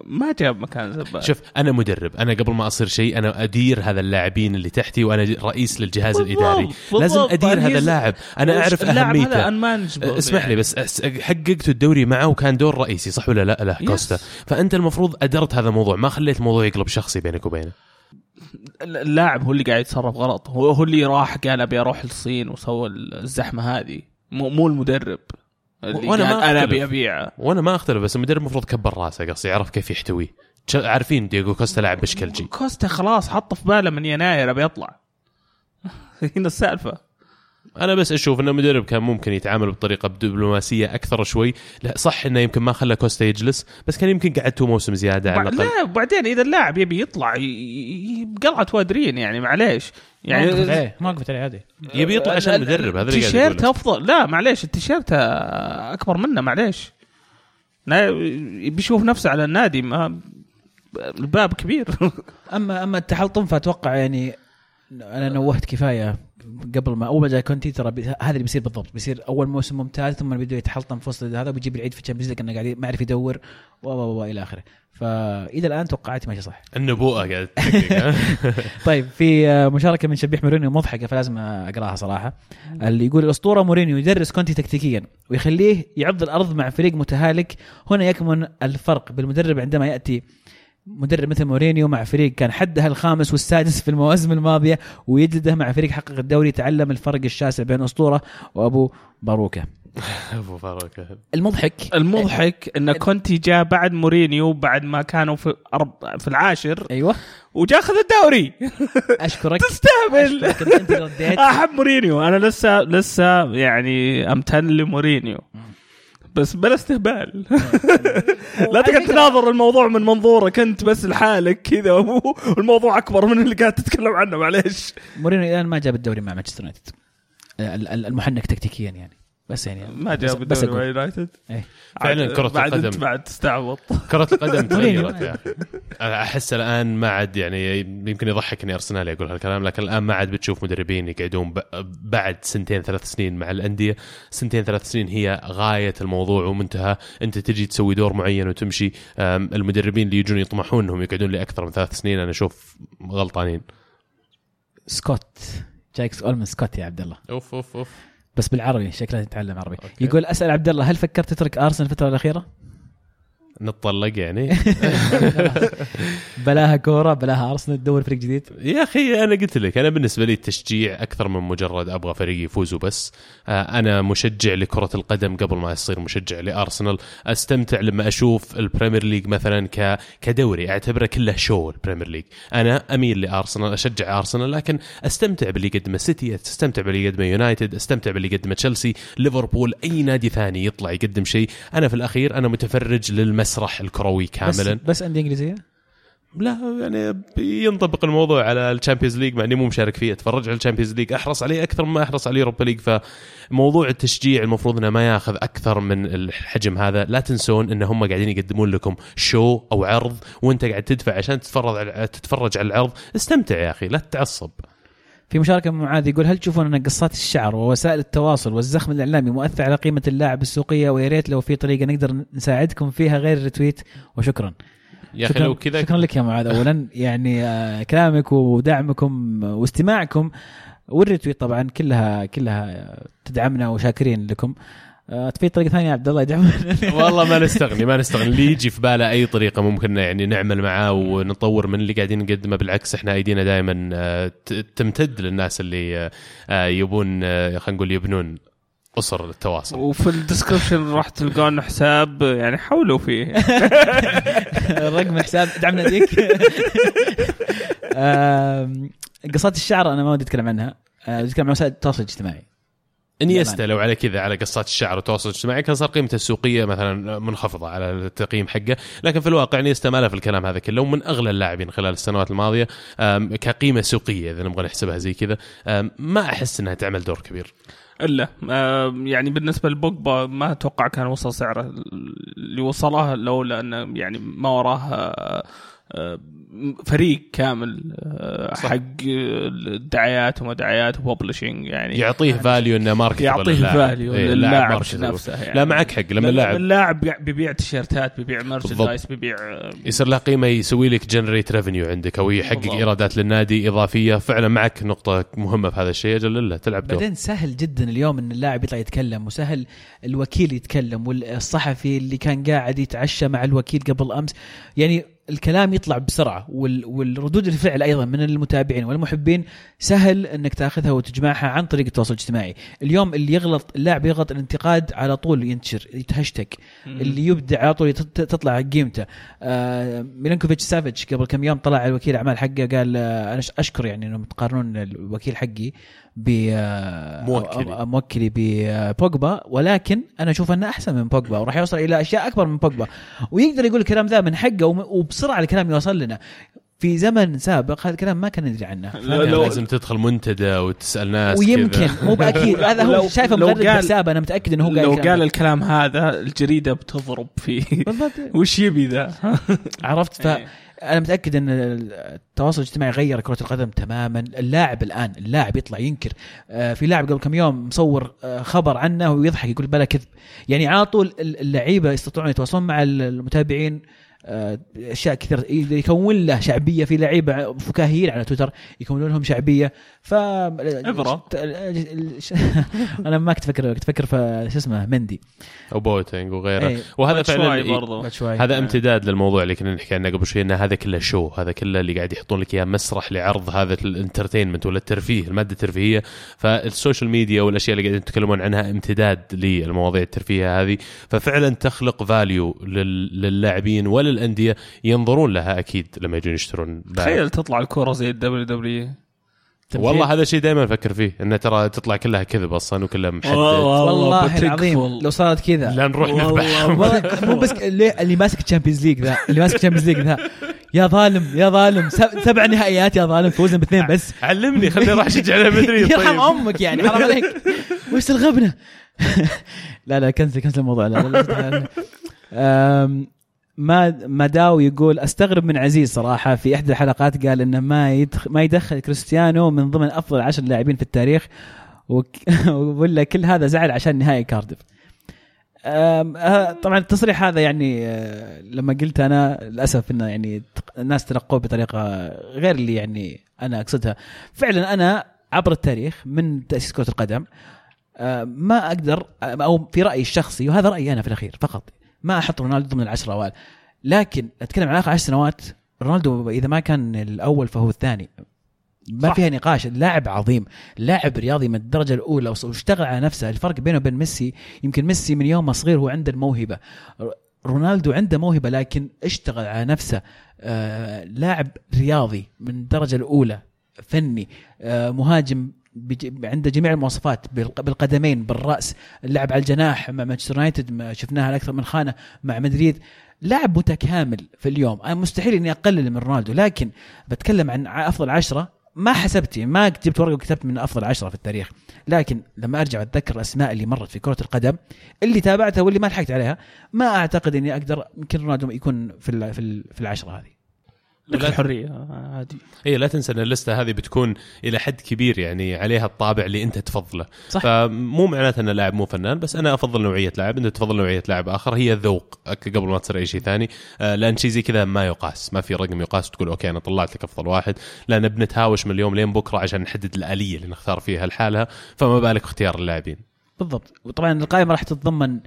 ما جاب مكان زبال. شوف أنا مدرب. أنا قبل ما أصير شيء أنا أدير هذا اللاعبين اللي تحتي وأنا رئيس للجهاز بالضبط، الإداري. بالضبط. لازم أدير هذا اللاعب. أنا أعرف أهميته. هذا unmanageable اسمح لي يعني. بس حققت الدوري معه وكان دور رئيسي صح ولا لا؟ لا. كوستا. فأنت المفروض أدرت هذا الموضوع. ما خليت الموضوع يقلب شخصي بينك وبينه. اللاعب هو اللي قاعد يتصرف غلط. هو هو اللي راح قال أبي أروح الصين وسوى الزحمة هذه. مو مو المدرب اللي قال ما أنا. أبي أبيعه. وأنا ما أختلف بس المدرب المفروض كبر راسه قصدي يعرف كيف يحتويه. عارفين دييغو كوستا لاعب بشكلجي كوستا خلاص حط في باله من يناير أبي اطلع هنا السالفة. أنا بس أشوف ان المدرب كان ممكن يتعامل بطريقة دبلوماسيه أكثر شوي. لا صح إنه يمكن ما خلى كوستا يجلس بس كان يمكن قعدته موسم زيادة على الأقل. لا وبعدين إذا اللاعب يبي يطلع بقلعه وادرين يعني معليش. يعني ما وقفت عليه ما عليه عادي. يبي يطلع عشان المدرب هذا التيشيرت. أفضل. لا معليش التيشيرت أكبر منه معليش. لا يبي يشوف نفسه على النادي ما الباب كبير. اما أما التحلطم فأتوقع يعني أنا نوهت كفاية. قبل ما أول ما جاء كونتي ترى بي- هذا اللي بيصير بالضبط. بيصير أول موسم ممتاز ثم بيبدأ يتحلطم في وسط هذا وبيجيب العيد في ال Champions League انه قاعد ما يعرف يدور و و إلى آخره. فإلى الآن توقعاتي ماشية صح. النبوءة قاعد؟ طيب في مشاركة من شبيح مورينيو مضحكة فلازم أقراها صراحة. اللي يقول الاسطوره مورينيو يدرس كونتي تكتيكيا ويخليه يعض الأرض مع فريق متهالك. هنا يكمن الفرق بالمدرب عندما يأتي مدرب مثل مورينيو مع فريق كان حدها الخامس والسادس في المواسم الماضية ويجلده مع فريق حقق الدوري تعلم الفرق الشاسع بين أسطورة وأبو باروكة. أبو فاروق المضحك. المضحك إن كونتي جاء بعد مورينيو بعد ما كانوا في أرب... في العاشر أيوه. وجاء اخذ الدوري. أشكرك. تستهبل. أشكرك أنت رديت. أحب مورينيو. أنا لسه لسه يعني أمتن لمورينيو. بس بلا استهبال. لا تقعد تناظر الموضوع من منظورك انت بس لحالك كذا والموضوع أكبر من اللي قاعد تتكلم عنه معليش. مورينيو الآن ما جاب الدوري مع مانشستر يونايتد. ال- ال- المحنك تكتيكيا يعني. بس يعني ما بس- جاب بس الدوري مع أقول. يونايتد إيه. فعلاً كرة بعد القدم. انت بعد تستعبط. كرة القدم. تغيرت يا أخي. أحس الآن ما عاد يعني يمكن يضحكني أرسنال يقول هالكلام لكن الآن ما عاد بتشوف مدربين يقعدون بعد سنتين ثلاث سنين مع الأندية. سنتين ثلاث سنين هي غاية الموضوع ومنتهى. أنت تجي تسوي دور معين وتمشي المدربين اللي يجون يطمحون انهم يقعدون لاكثر من ثلاث سنين أنا أشوف غلطانين. سكوت. جايك اولمن سكوت يا عبد الله. أوف أوف أوف. بس بالعربي شكله يتعلم عربي okay. يقول أسأل عبد الله هل فكرت تترك أرسنال الفترة الأخيرة؟ نتطلق يعني. بلاها كورة بلاها أرسنال تدور فريق جديد. يا أخي أنا قلت لك أنا بالنسبة لي التشجيع أكثر من مجرد أبغى فريق يفوز وبس آه، أنا مشجع لكرة القدم قبل ما اصير مشجع لأرسنال. أستمتع لما أشوف ال Premier League مثلا ك كدوري أعتبره كله show ال Premier League. أنا أميل لأرسنال أشجع أرسنال لكن أستمتع باللي يقدمه سيتي أستمتع باللي يقدمه يونايتد أستمتع باللي يقدمه تشيلسي ليفربول أي نادي ثاني يطلع يقدم شيء. أنا في الأخير أنا متفرج للمسرح الكروي بس كاملا. بس انديه إنجليزية؟ لا يعني ينطبق الموضوع على ال Champions League مع إني مو مشارك فيه أتفرج على ال Champions League. أحرص عليه أكثر مما أحرص على ال Europa League. فموضوع التشجيع المفروض إنه ما ياخذ أكثر من الحجم هذا. لا تنسون إن هم قاعدين يقدمون لكم show أو عرض وأنت قاعد تدفع عشان تتفرج على تتفرج على العرض. استمتع يا أخي لا تتعصب. في مشاركة من معاذ يقول هل تشوفون أن قصات الشعر ووسائل التواصل والزخم الإعلامي مؤثر على قيمة اللاعب السوقية؟ ويا ريت لو في طريقة نقدر نساعدكم فيها غير ال retweet. وشكرا. يا أخي شكرا لو كذا شكرا لك يا معاذ. اولا يعني آه، كلامك ودعمكم واستماعكم وال retweet طبعا كلها كلها تدعمنا وشاكرين لكم. آه، في طريقه ثانية يا عبد الله يدعمنا. والله ما نستغني ما نستغني. اللي يجي في باله أي طريقة ممكن يعني نعمل معاه ونطور من اللي قاعدين نقدمه. بالعكس إحنا أيدينا دائما تمتد للناس اللي آه، آه، يبون آه، خلينا نقول يبنون أسر التواصل. وفي الديسكربشن راح تلقون حساب يعني حولوا فيه. رقم الحساب دعمنا ديك. آم، قصات الشعر أنا ما ودي أتكلم عنها. آه، أتكلم عن وسائل التواصل الاجتماعي. إنيستا لو على كذا على قصات الشعر والتواصل الاجتماعي كان صار قيمته السوقية مثلا منخفضة على التقييم حقه، لكن في الواقع إنيستا ما له في الكلام هذا كله ومن أغلى اللاعبين خلال السنوات الماضية كقيمة سوقية إذا نبغى نحسبها زي كذا. ما أحس إنها تعمل دور كبير. إلا يعني بالنسبة لبوجبا ما أتوقع كان وصل سعره اللي وصله لولا إنه يعني ما وراه آه، فريق كامل آه، صح. حق الدعايات وما دعايات و publishing يعني. يعطيه value إنه market يعطيه value للاعب نفسه يعني. لا معك حق لما اللاعب اللاعب بيبيع تيشيرتات بيبيع merchandise بيبيع آه، يصير له قيمة يسوي لك generate revenue عندك أو يحقق بالضبط. إيرادات للنادي إضافية. فعلا معك نقطة مهمة في هذا الشيء. أجل لا تلعب دور. بعدين سهل جدا اليوم إن اللاعب يطلع يتكلم وسهل الوكيل يتكلم والصحفي اللي كان قاعد يتعشى مع الوكيل قبل أمس. يعني الكلام يطلع بسرعة وال- والردود الفعل أيضا من المتابعين والمحبين سهل إنك تأخذها وتجمعها عن طريق التواصل الاجتماعي، اليوم اللي يغلط اللاعب يغلط الانتقاد على طول ينتشر يتهشتك. اللي يبدع على طول تطلع قيمته. آه ميلانكوفيتش سافيتش قبل كم يوم طلع الوكيل أعمال حقه قال آه أنا أشكر يعني إنهم تقارنون الوكيل حقي. ب آه، موكلي. ببوجبا ولكن أنا أشوف أنه أحسن من بوجبا وراح يوصل إلى أشياء أكبر من بوجبا ويقدر يقول الكلام ذا من حقه وبسرعة الكلام يوصل لنا في زمن سابق هذا الكلام ما كان ندري عنه لا، لو- لازم تدخل منتدى وتسأل ناس ويمكن. مو بأكيد هذا هو شايفه مغرد حسابه أنا متأكد إنه هو قال لو قال. الكلام هذا الجريدة بتضرب فيه بالضبط وش يبي ذا؟ عرفت إيه. فانا متأكد أن التواصل الاجتماعي غير كرة القدم تماما. اللاعب الآن اللاعب يطلع ينكر. آه، في لاعب قبل كم يوم مصور آه، خبر عنه ويضحك يقول بلا كذب. يعني على طول اللعيبة يستطيعون يتواصلون مع المتابعين. أشياء كثير. يكون له شعبية في لعيبة فكاهيين على تويتر يكونون لهم شعبية. ف إبرا. أنا ما كنت أفكر كنت أفكر في شو اسمه مندي. أو بوتينج وغيره. إيه. وهذا فعلا برضو. هذا امتداد للموضوع اللي كنا نحكي عنه قبل شوي إن هذا كله show هذا كله اللي قاعد يحطون لك إياه مسرح لعرض هذا ال entertainment ولا الترفيه المادة الترفيهية. فال social media والأشياء اللي قاعدين يتكلمون عنها امتداد للمواضيع الترفيهية هذه. ففعلا تخلق value للاعبين وللانديه ينظرون لها أكيد لما يجون يشترون. تخيل تطلع الكوره زي ال WW. والله هذا الشيء دائما أفكر فيه إنه ترى تطلع كلها كذب أصلا وكلها محدد والله. العظيم. لو صارت كذا. لا نروح نذبحهم والله. مو بس اللي, اللي ماسك Champions League ذا اللي ماسك Champions League ذا. يا ظالم يا ظالم. سب- سبع نهائيات يا ظالم فوزنا باثنين بس. علمني خليني أروح أشجع ريال مدريد. يرحم طيب. أمك يعني حرام عليك. وش الغبنه لا لا كنسل كنسل الموضوع. لا, لا, لا. ما ماداو يقول أستغرب من عزيز صراحة في إحدى الحلقات قال إنه ما يدخل ما يدخل كريستيانو من ضمن أفضل عشر لاعبين في التاريخ ولا كل هذا زعل عشان نهائي كارديف. أم، آه، طبعا التصريح هذا يعني آه، لما قلت أنا للأسف إنه يعني الناس تلقوه بطريقة غير اللي يعني أنا أقصدها. فعلا أنا عبر التاريخ من تأسيس كرة القدم آه، ما أقدر أو في رأيي الشخصي وهذا رأيي أنا في الأخير فقط ما أحط رونالدو ضمن العشره الاوائل لكن أتكلم عن آخر عشر سنوات رونالدو إذا ما كان الأول فهو الثاني. ما صح. فيها نقاش. اللاعب عظيم. لاعب رياضي من الدرجة الأولى وص- واشتغل على نفسه. الفرق بينه وبين ميسي يمكن ميسي من يوم ما صغير هو عنده الموهبة. ر- رونالدو عنده موهبة لكن اشتغل على نفسه. آه لاعب رياضي من الدرجة الأولى فني آه مهاجم عنده جميع المواصفات بالق- بالقدمين بالرأس اللعب على الجناح مع مانشستر يونايتد شفناها أكثر من خانة مع مدريد. لاعب متكامل في اليوم. أنا مستحيل إني أقلل من رونالدو لكن بتكلم عن أفضل عشرة. ما حسبت يعني ما جبت ورقة وكتبت من أفضل عشرة في التاريخ. لكن لما أرجع أتذكر الأسماء اللي مرت في كرة القدم اللي تابعتها واللي ما لحقت عليها ما أعتقد إني أقدر يمكن رونالدو يكون في في العشرة هذه. لك الحرية عادي. اي لا تنسى إن اللستة هذه بتكون إلى حد كبير يعني عليها الطابع اللي أنت تفضله. صح. فمو معناته أن اللاعب مو فنان بس أنا أفضل نوعية لاعب. أنت تفضل نوعية لاعب آخر هي ذوق. قبل ما تصير أي شيء ثاني آه، لأن شيء زي كذا ما يقاس. ما في رقم يقاس وتقول أوكي أنا طلعت لك أفضل واحد. لأن بنتهاوش من اليوم لين بكرة عشان نحدد الآلية اللي نختار فيها لحالها. فما بالك اختيار اللاعبين. بالضبط. وطبعا القائمة راح تتضمن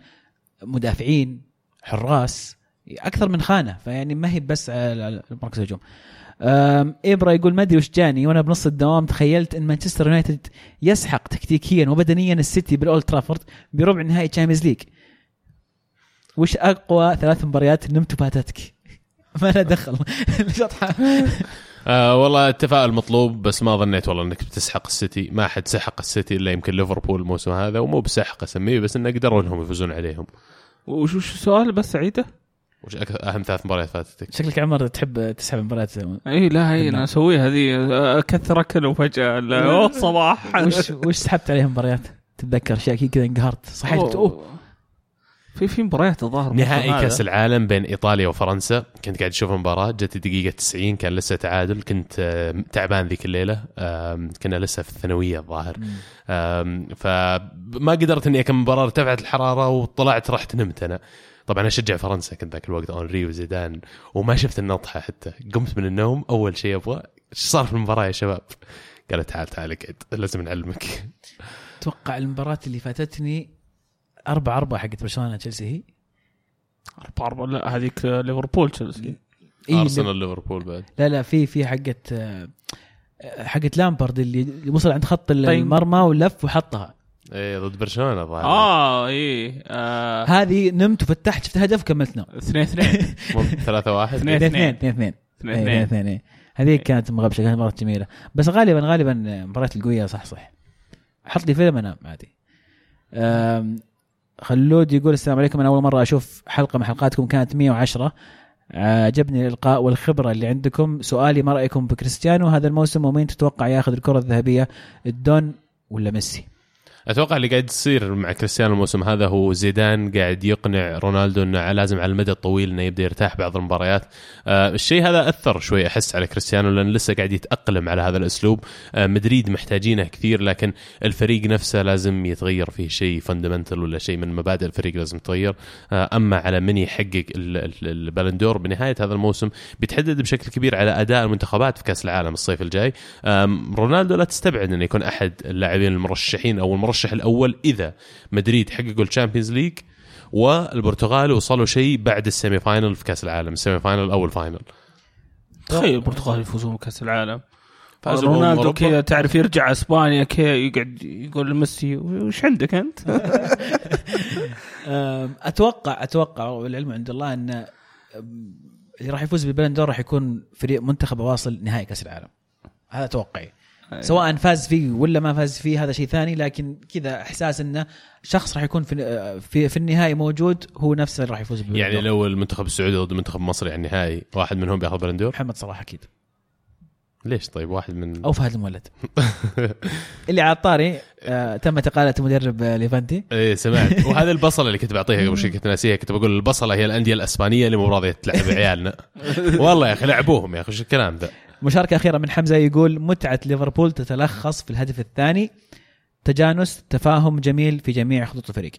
مدافعين حراس أكثر من خانة فيعني ما هي بس على مركز الهجوم. إبرا يقول ما أدري وش جاني وأنا بنص الدوام تخيلت إن مانشستر يونايتد يسحق تكتيكيا وبدنيا السيتي بالاولد ترافورد بربع نهائي Champions League. وش أقوى ثلاث مباريات نمت وفاتتك ما له دخل. الشطحه آه والله التفاؤل مطلوب بس ما ظنيت والله إنك بتسحق السيتي. ما حد سحق السيتي إلا يمكن ليفربول الموسم هذا ومو بسحق أسميه بس انه قدروا إنهم يفوزون عليهم. وش وش السؤال بس عيده؟ وش أهم ثلاث مباريات فاتتك شكلك عمر تحب تسحب مباريات إي لا هي أنا أسويها هذه أكثر أكل وفجأة. لا، أوه صباح. وش وش سحبت عليهم مباريات؟ تتذكر أشياء كذا انقهرت صحيت أوه. في في مباريات الظاهر نهائي كأس. العالم بين إيطاليا وفرنسا. كنت قاعد أشوف المباراة جت الدقيقه 90 كان لسه تعادل. كنت تعبان ذيك الليلة. كنا لسه في الثانوية الظاهر. فما قدرت إني أكمل المباراه ارتفعت الحرارة وطلعت رحت نمت أنا. طبعا أشجع فرنسا كنت ذاك الوقت اونري وزيدان وما شفت النطحة حتى. قمت من النوم أول شيء أبغى إيش صار في المباراة يا شباب؟ قالوا تعال تعال اقعد لازم نعلمك. أتوقع المباراة اللي فاتتني أربعة أربعة حقت برشلونة تشيلسي هي؟ أربعة أربعة لا هذيك ليفربول تشيلسي. إيه أرسنال ليفربول بعد. لا لا في في حقت آه، حقت لامبرد اللي اللي وصل عند خط طيب. المرمى ولف وحطها. إيه ضد برشلونة الظاهر. آه اي آه، هذه نمت وفتحت شفت هدف كملت نوم اثنين اثنين. مو 3 1 اثنين. اثنين اثنين. اثنين اثنين. اثنين اثنين. اثنين إيه. هذيك كانت مغبشه كانت مباراة جميلة. بس غالبا غالبا المباريات القوية صح صح. حط لي فيلم انام عادي. خلود يقول السلام عليكم. أنا أول مرة أشوف حلقة من حلقاتكم كانت 110 عجبني الإلقاء والخبرة اللي عندكم. سؤالي ما رأيكم بكريستيانو؟ هذا الموسم ومين تتوقع ياخذ الكرة الذهبية الدون ولا ميسي؟ أتوقع اللي قاعد يصير مع كريستيانو الموسم هذا هو زيدان قاعد يقنع رونالدو إنه لازم على المدى الطويل إنه يبدأ يرتاح بعض المباريات. آه الشيء هذا أثر شوي أحس على كريستيانو لأن لسه قاعد يتأقلم على هذا الأسلوب. آه مدريد محتاجينه كثير لكن الفريق نفسه لازم يتغير فيه شيء fundamental ولا شيء من مبادئ الفريق لازم تتغير. آه أما على من يحقق ال- ال- البالندور بنهاية هذا الموسم بيتحدد بشكل كبير على أداء المنتخبات في كأس العالم الصيف الجاي. رونالدو لا تستبعد إنه يكون أحد اللاعبين المرشحين أو المرشح الأول إذا مدريد حققوا ال Champions League والبرتغال وصلوا شيء بعد ال semi-final في كأس العالم. ال semi-final أو ال final تخيل البرتغال يفوزون بكأس العالم. رونالدو. كذا تعرف يرجع إسبانيا كذا يقعد يقول لميسي وش عندك أنت؟ أتوقع أتوقع والعلم عند الله إن اللي راح يفوز بالبلندور راح يكون فريق منتخب واصل نهائي كأس العالم. هذا توقعي. سواء فاز فيه ولا ما فاز فيه هذا شيء ثاني. لكن كذا إحساس إنه شخص راح يكون في في, في النهائي موجود هو نفسه اللي راح يفوز بالبلندور. يعني لو المنتخب السعودي ضد المنتخب المصري على النهائي واحد منهم بياخذ بلندور محمد صلاح أكيد. ليش طيب؟ واحد من أو فهد المولد. اللي على الطاري آه تم اقاله مدرب آه، ليفانتي. إيه سمعت. وهذا البصلة اللي كنت بعطيها قبل شوي كنت ناسيها كنت بقول البصلة هي الأندية الأسبانية اللي مو راضية تلعب عيالنا والله يا أخي لعبوهم يا أخي وش الكلام ذا مشاركة أخيرة من حمزة يقول متعة ليفربول تتلخص في الهدف الثاني. تجانس تفاهم جميل في جميع خطوط الفريق.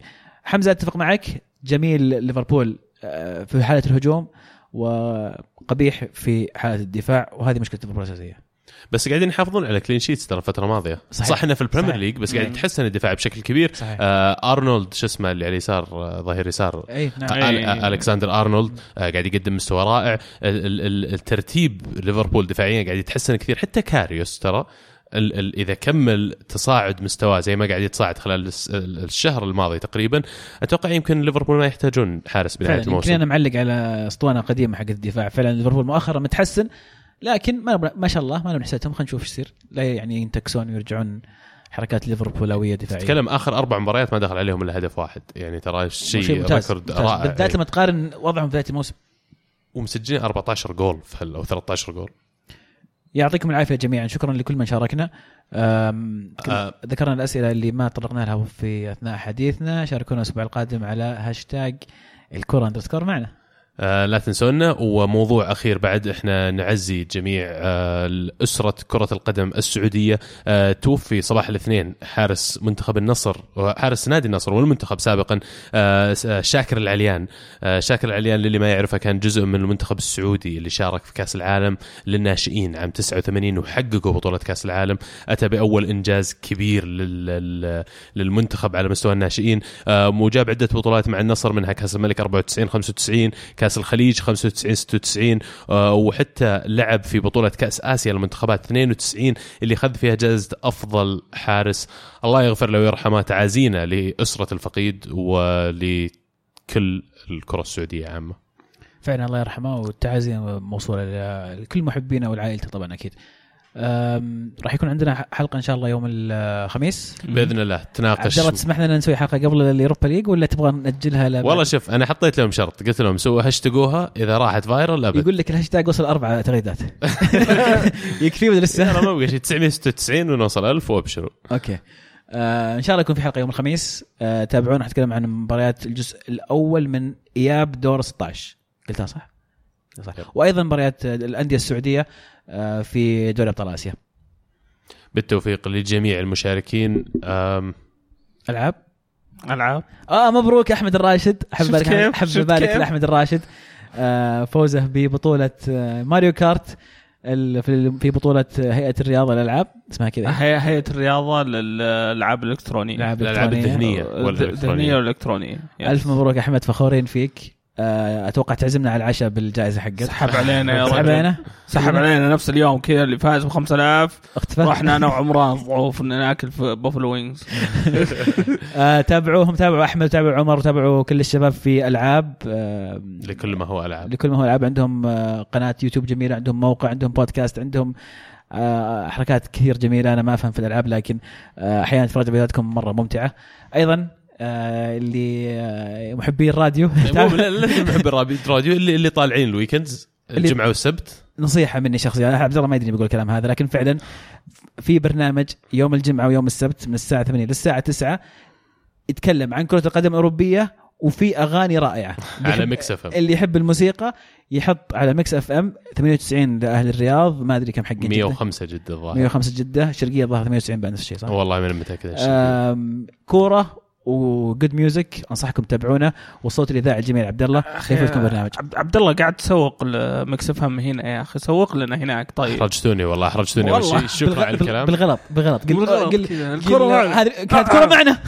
حمزة أتفق معك. جميل ليفربول آه، في حالة الهجوم وقبيح في حالة الدفاع وهذه مشكلة ليفربول الأساسية. بس قاعدين يحافظون على clean sheets ترى الفترة الماضية. صحيح. صح إنه في ال Premier. League بس قاعد مم. تحسن الدفاع بشكل كبير. صحيح. آه ارنولد شو اسمه اللي على اليسار آه، ظهير يسار. أي نعم. آه، إيه. آه، الكسندر ارنولد آه، قاعد يقدم مستوى رائع. ال- ال- ال- الترتيب ليفربول دفاعيا قاعد يتحسن كثير. حتى كاريوس ترى ال ال إذا كمل تصاعد مستواه زي ما قاعد يتصاعد خلال الس- ال- الشهر الماضي تقريبا أتوقع يمكن ليفربول ما يحتاجون حارس بنهايه فعلا يمكن الموسم. أنا معلق على أسطوانة قديمة حق الدفاع. فعلا ليفربول مؤخرا متحسن لكن ما ما شاء الله ما نبغى نحسدهم خلينا نشوف إيش يصير. لا يعني ينتكسون ويرجعون حركات ليفربولويه دفاعيه تكلم آخر أربع مباريات ما دخل عليهم إلا هدف واحد. يعني ترى شيء record. رائع. بالذات لما تقارن وضعهم في بدايه الموسم. ومسجلين 14 جول في أو 13 جول. يعطيكم العافية جميعا. شكرا لكل من شاركنا. آه. ذكرنا الأسئلة اللي ما طرقنا لها في أثناء حديثنا. شاركونا الأسبوع القادم على هاشتاج الكره اندرسكور معنا. لا تنسونا. وموضوع أخير بعد إحنا نعزي جميع آه اسره كرة القدم السعودية. آه توفي صباح الاثنين حارس منتخب النصر حارس نادي النصر والمنتخب سابقا آه آه، شاكر العليان. آه شاكر العليان للي ما يعرفه كان جزء من المنتخب السعودي اللي شارك في كأس العالم للناشئين عام 89 وحققوا بطولة كأس العالم. أتى بأول إنجاز كبير لل- لل- للمنتخب على مستوى الناشئين. آه وجاب عدة بطولات مع النصر منها كأس الملك 94 95 كاس الخليج 95 96 آه، وحتى لعب في بطولة كأس آسيا للمنتخبات 92 اللي خذ فيها جائزة أفضل حارس. الله يغفر له ويرحمه تعازينا لأسرة الفقيد ولكل الكرة السعودية عامة. فعلا الله يرحمه والتعازي موصوله لكل محبينا والعائلته طبعا أكيد. راح يكون عندنا حلقة إن شاء الله يوم الخميس. بإذن الله عبد تناقش الله تسمح لنا نسوي حلقة قبل ال Europa League ولا تبغى نأجلها لبعد؟ والله شوف أنا حطيت لهم شرط. قلت لهم سووا هاشتاجوها إذا راحت viral ابد يقول لك الهاشتاج وصل أربع تغريدات. يكفي ولا لسه؟ أنا ما أبغى شيء. 996 ونوصل 1000 وأبشروا. أوكي. آه إن شاء الله يكون في حلقة يوم الخميس. آه تابعونا حنتكلم عن مباريات الجزء الأول من إياب دور 16 قلتها صح؟ صح. وأيضا مباريات الأندية السعودية. في دوري أبطال آسيا. بالتوفيق لجميع المشاركين. ألعاب؟ ألعاب. آه مبروك أحمد الراشد. أحب ابارك؟ أحب ابارك؟ لأحمد الراشد. آه فوزه ببطولة آه ماريو كارت ال- في في بطولة هيئة الرياضة الالعاب اسمها كذا. هي هيئة الرياضة للألعاب الإلكترونية. الألعاب الألعاب الإلكترونية. الذهنية ولا الذهنيه الإلكترونية؟ والإلكترونية. ألف مبروك أحمد فخورين فيك. آه أتوقع تعزمنا على العشاء بالجائزة حقتك سحب علينا يا سحب رجل. علينا؟ سحب علينا نفس اليوم كذا اللي فاز ب 5000 اختفى. رحنا أنا وعمران ضعوف ناكل في Buffalo Wings آه تابعوهم تابعوا أحمد تابعوا عمر وتابعوا كل الشباب في ألعاب. آه لكل ما هو ألعاب. لكل ما هو ألعاب. عندهم آه قناة يوتيوب جميلة عندهم موقع عندهم بودكاست عندهم آه حركات كثير جميلة. أنا ما أفهم في الألعاب لكن آه أحيانا اتفرج فيديوهاتكم مرة ممتعة. أيضا آه اللي آه محبي الراديو. مو لا لا اللي محب الراديو. اللي اللي طالعين ال weekends الجمعة والسبت. نصيحة مني شخصيا أنا عبد الله ما يدري بيقول الكلام هذا لكن فعلا في برنامج يوم الجمعة ويوم السبت من الساعة 8 للساعه 9 يتكلم عن كرة القدم الأوروبية وفي أغاني رائعة. على Mix FM. اللي يحب الموسيقى يحط على Mix FM 98 لأهل الرياض ما أدري كم حق جدة. 105 جدة الظاهر. 105 جدة الشرقيه الظاهر 98 بعد نفس الشيء صح؟ والله ماني متأكد كورة وجود ميوزك أنصحكم تتابعونه. والصوت الاذاعي الجميل عبد الله يفوتكم برنامج؟ عبد, عبد الله قاعد تسوق المكس فهم هنا يا أخي سوق لنا هناك طيب. أحرجتوني والله أحرجتوني. اول والله. شيء شكرا على بالغ- الكلام؟ بالغلط بالغلط. قل- قل-. هذه كانت كره معنا.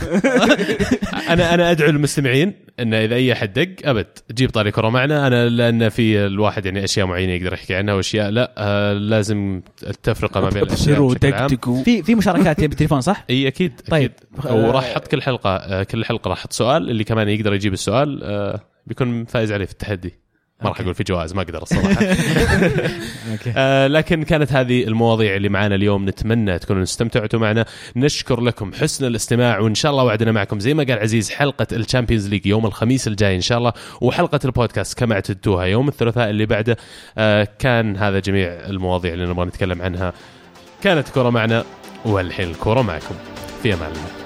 أنا أنا أدعو المستمعين ان إذا أي أحد دق أبد جيب طاري كرة معنا أنا لأن في الواحد يعني أشياء معينة يقدر يحكي عنها وأشياء لا آه لازم التفرقة ما بين الأشياء بشكل عام. في في مشاركات بالتليفون صح؟ إي أكيد طيب. أكيد وراح أحط كل حلقة آه، كل حلقة راح أحط سؤال اللي كمان يقدر يجيب السؤال آه، بيكون فايز عليه في التحدي ما راح. أقول في جوائز ما أقدر الصراحة. آه، لكن كانت هذه المواضيع اللي معنا اليوم نتمنى تكونوا استمتعتوا معنا. نشكر لكم حسن الاستماع وإن شاء الله وعدنا معكم. زي ما قال عزيز حلقة ال Champions League يوم الخميس الجاي إن شاء الله وحلقة البودكاست كما اعتدتوها يوم الثلاثاء اللي بعده. آه، كان هذا جميع المواضيع اللي نبغى نتكلم عنها. كانت كرة معنا والحين الكرة معكم. في أمان الله.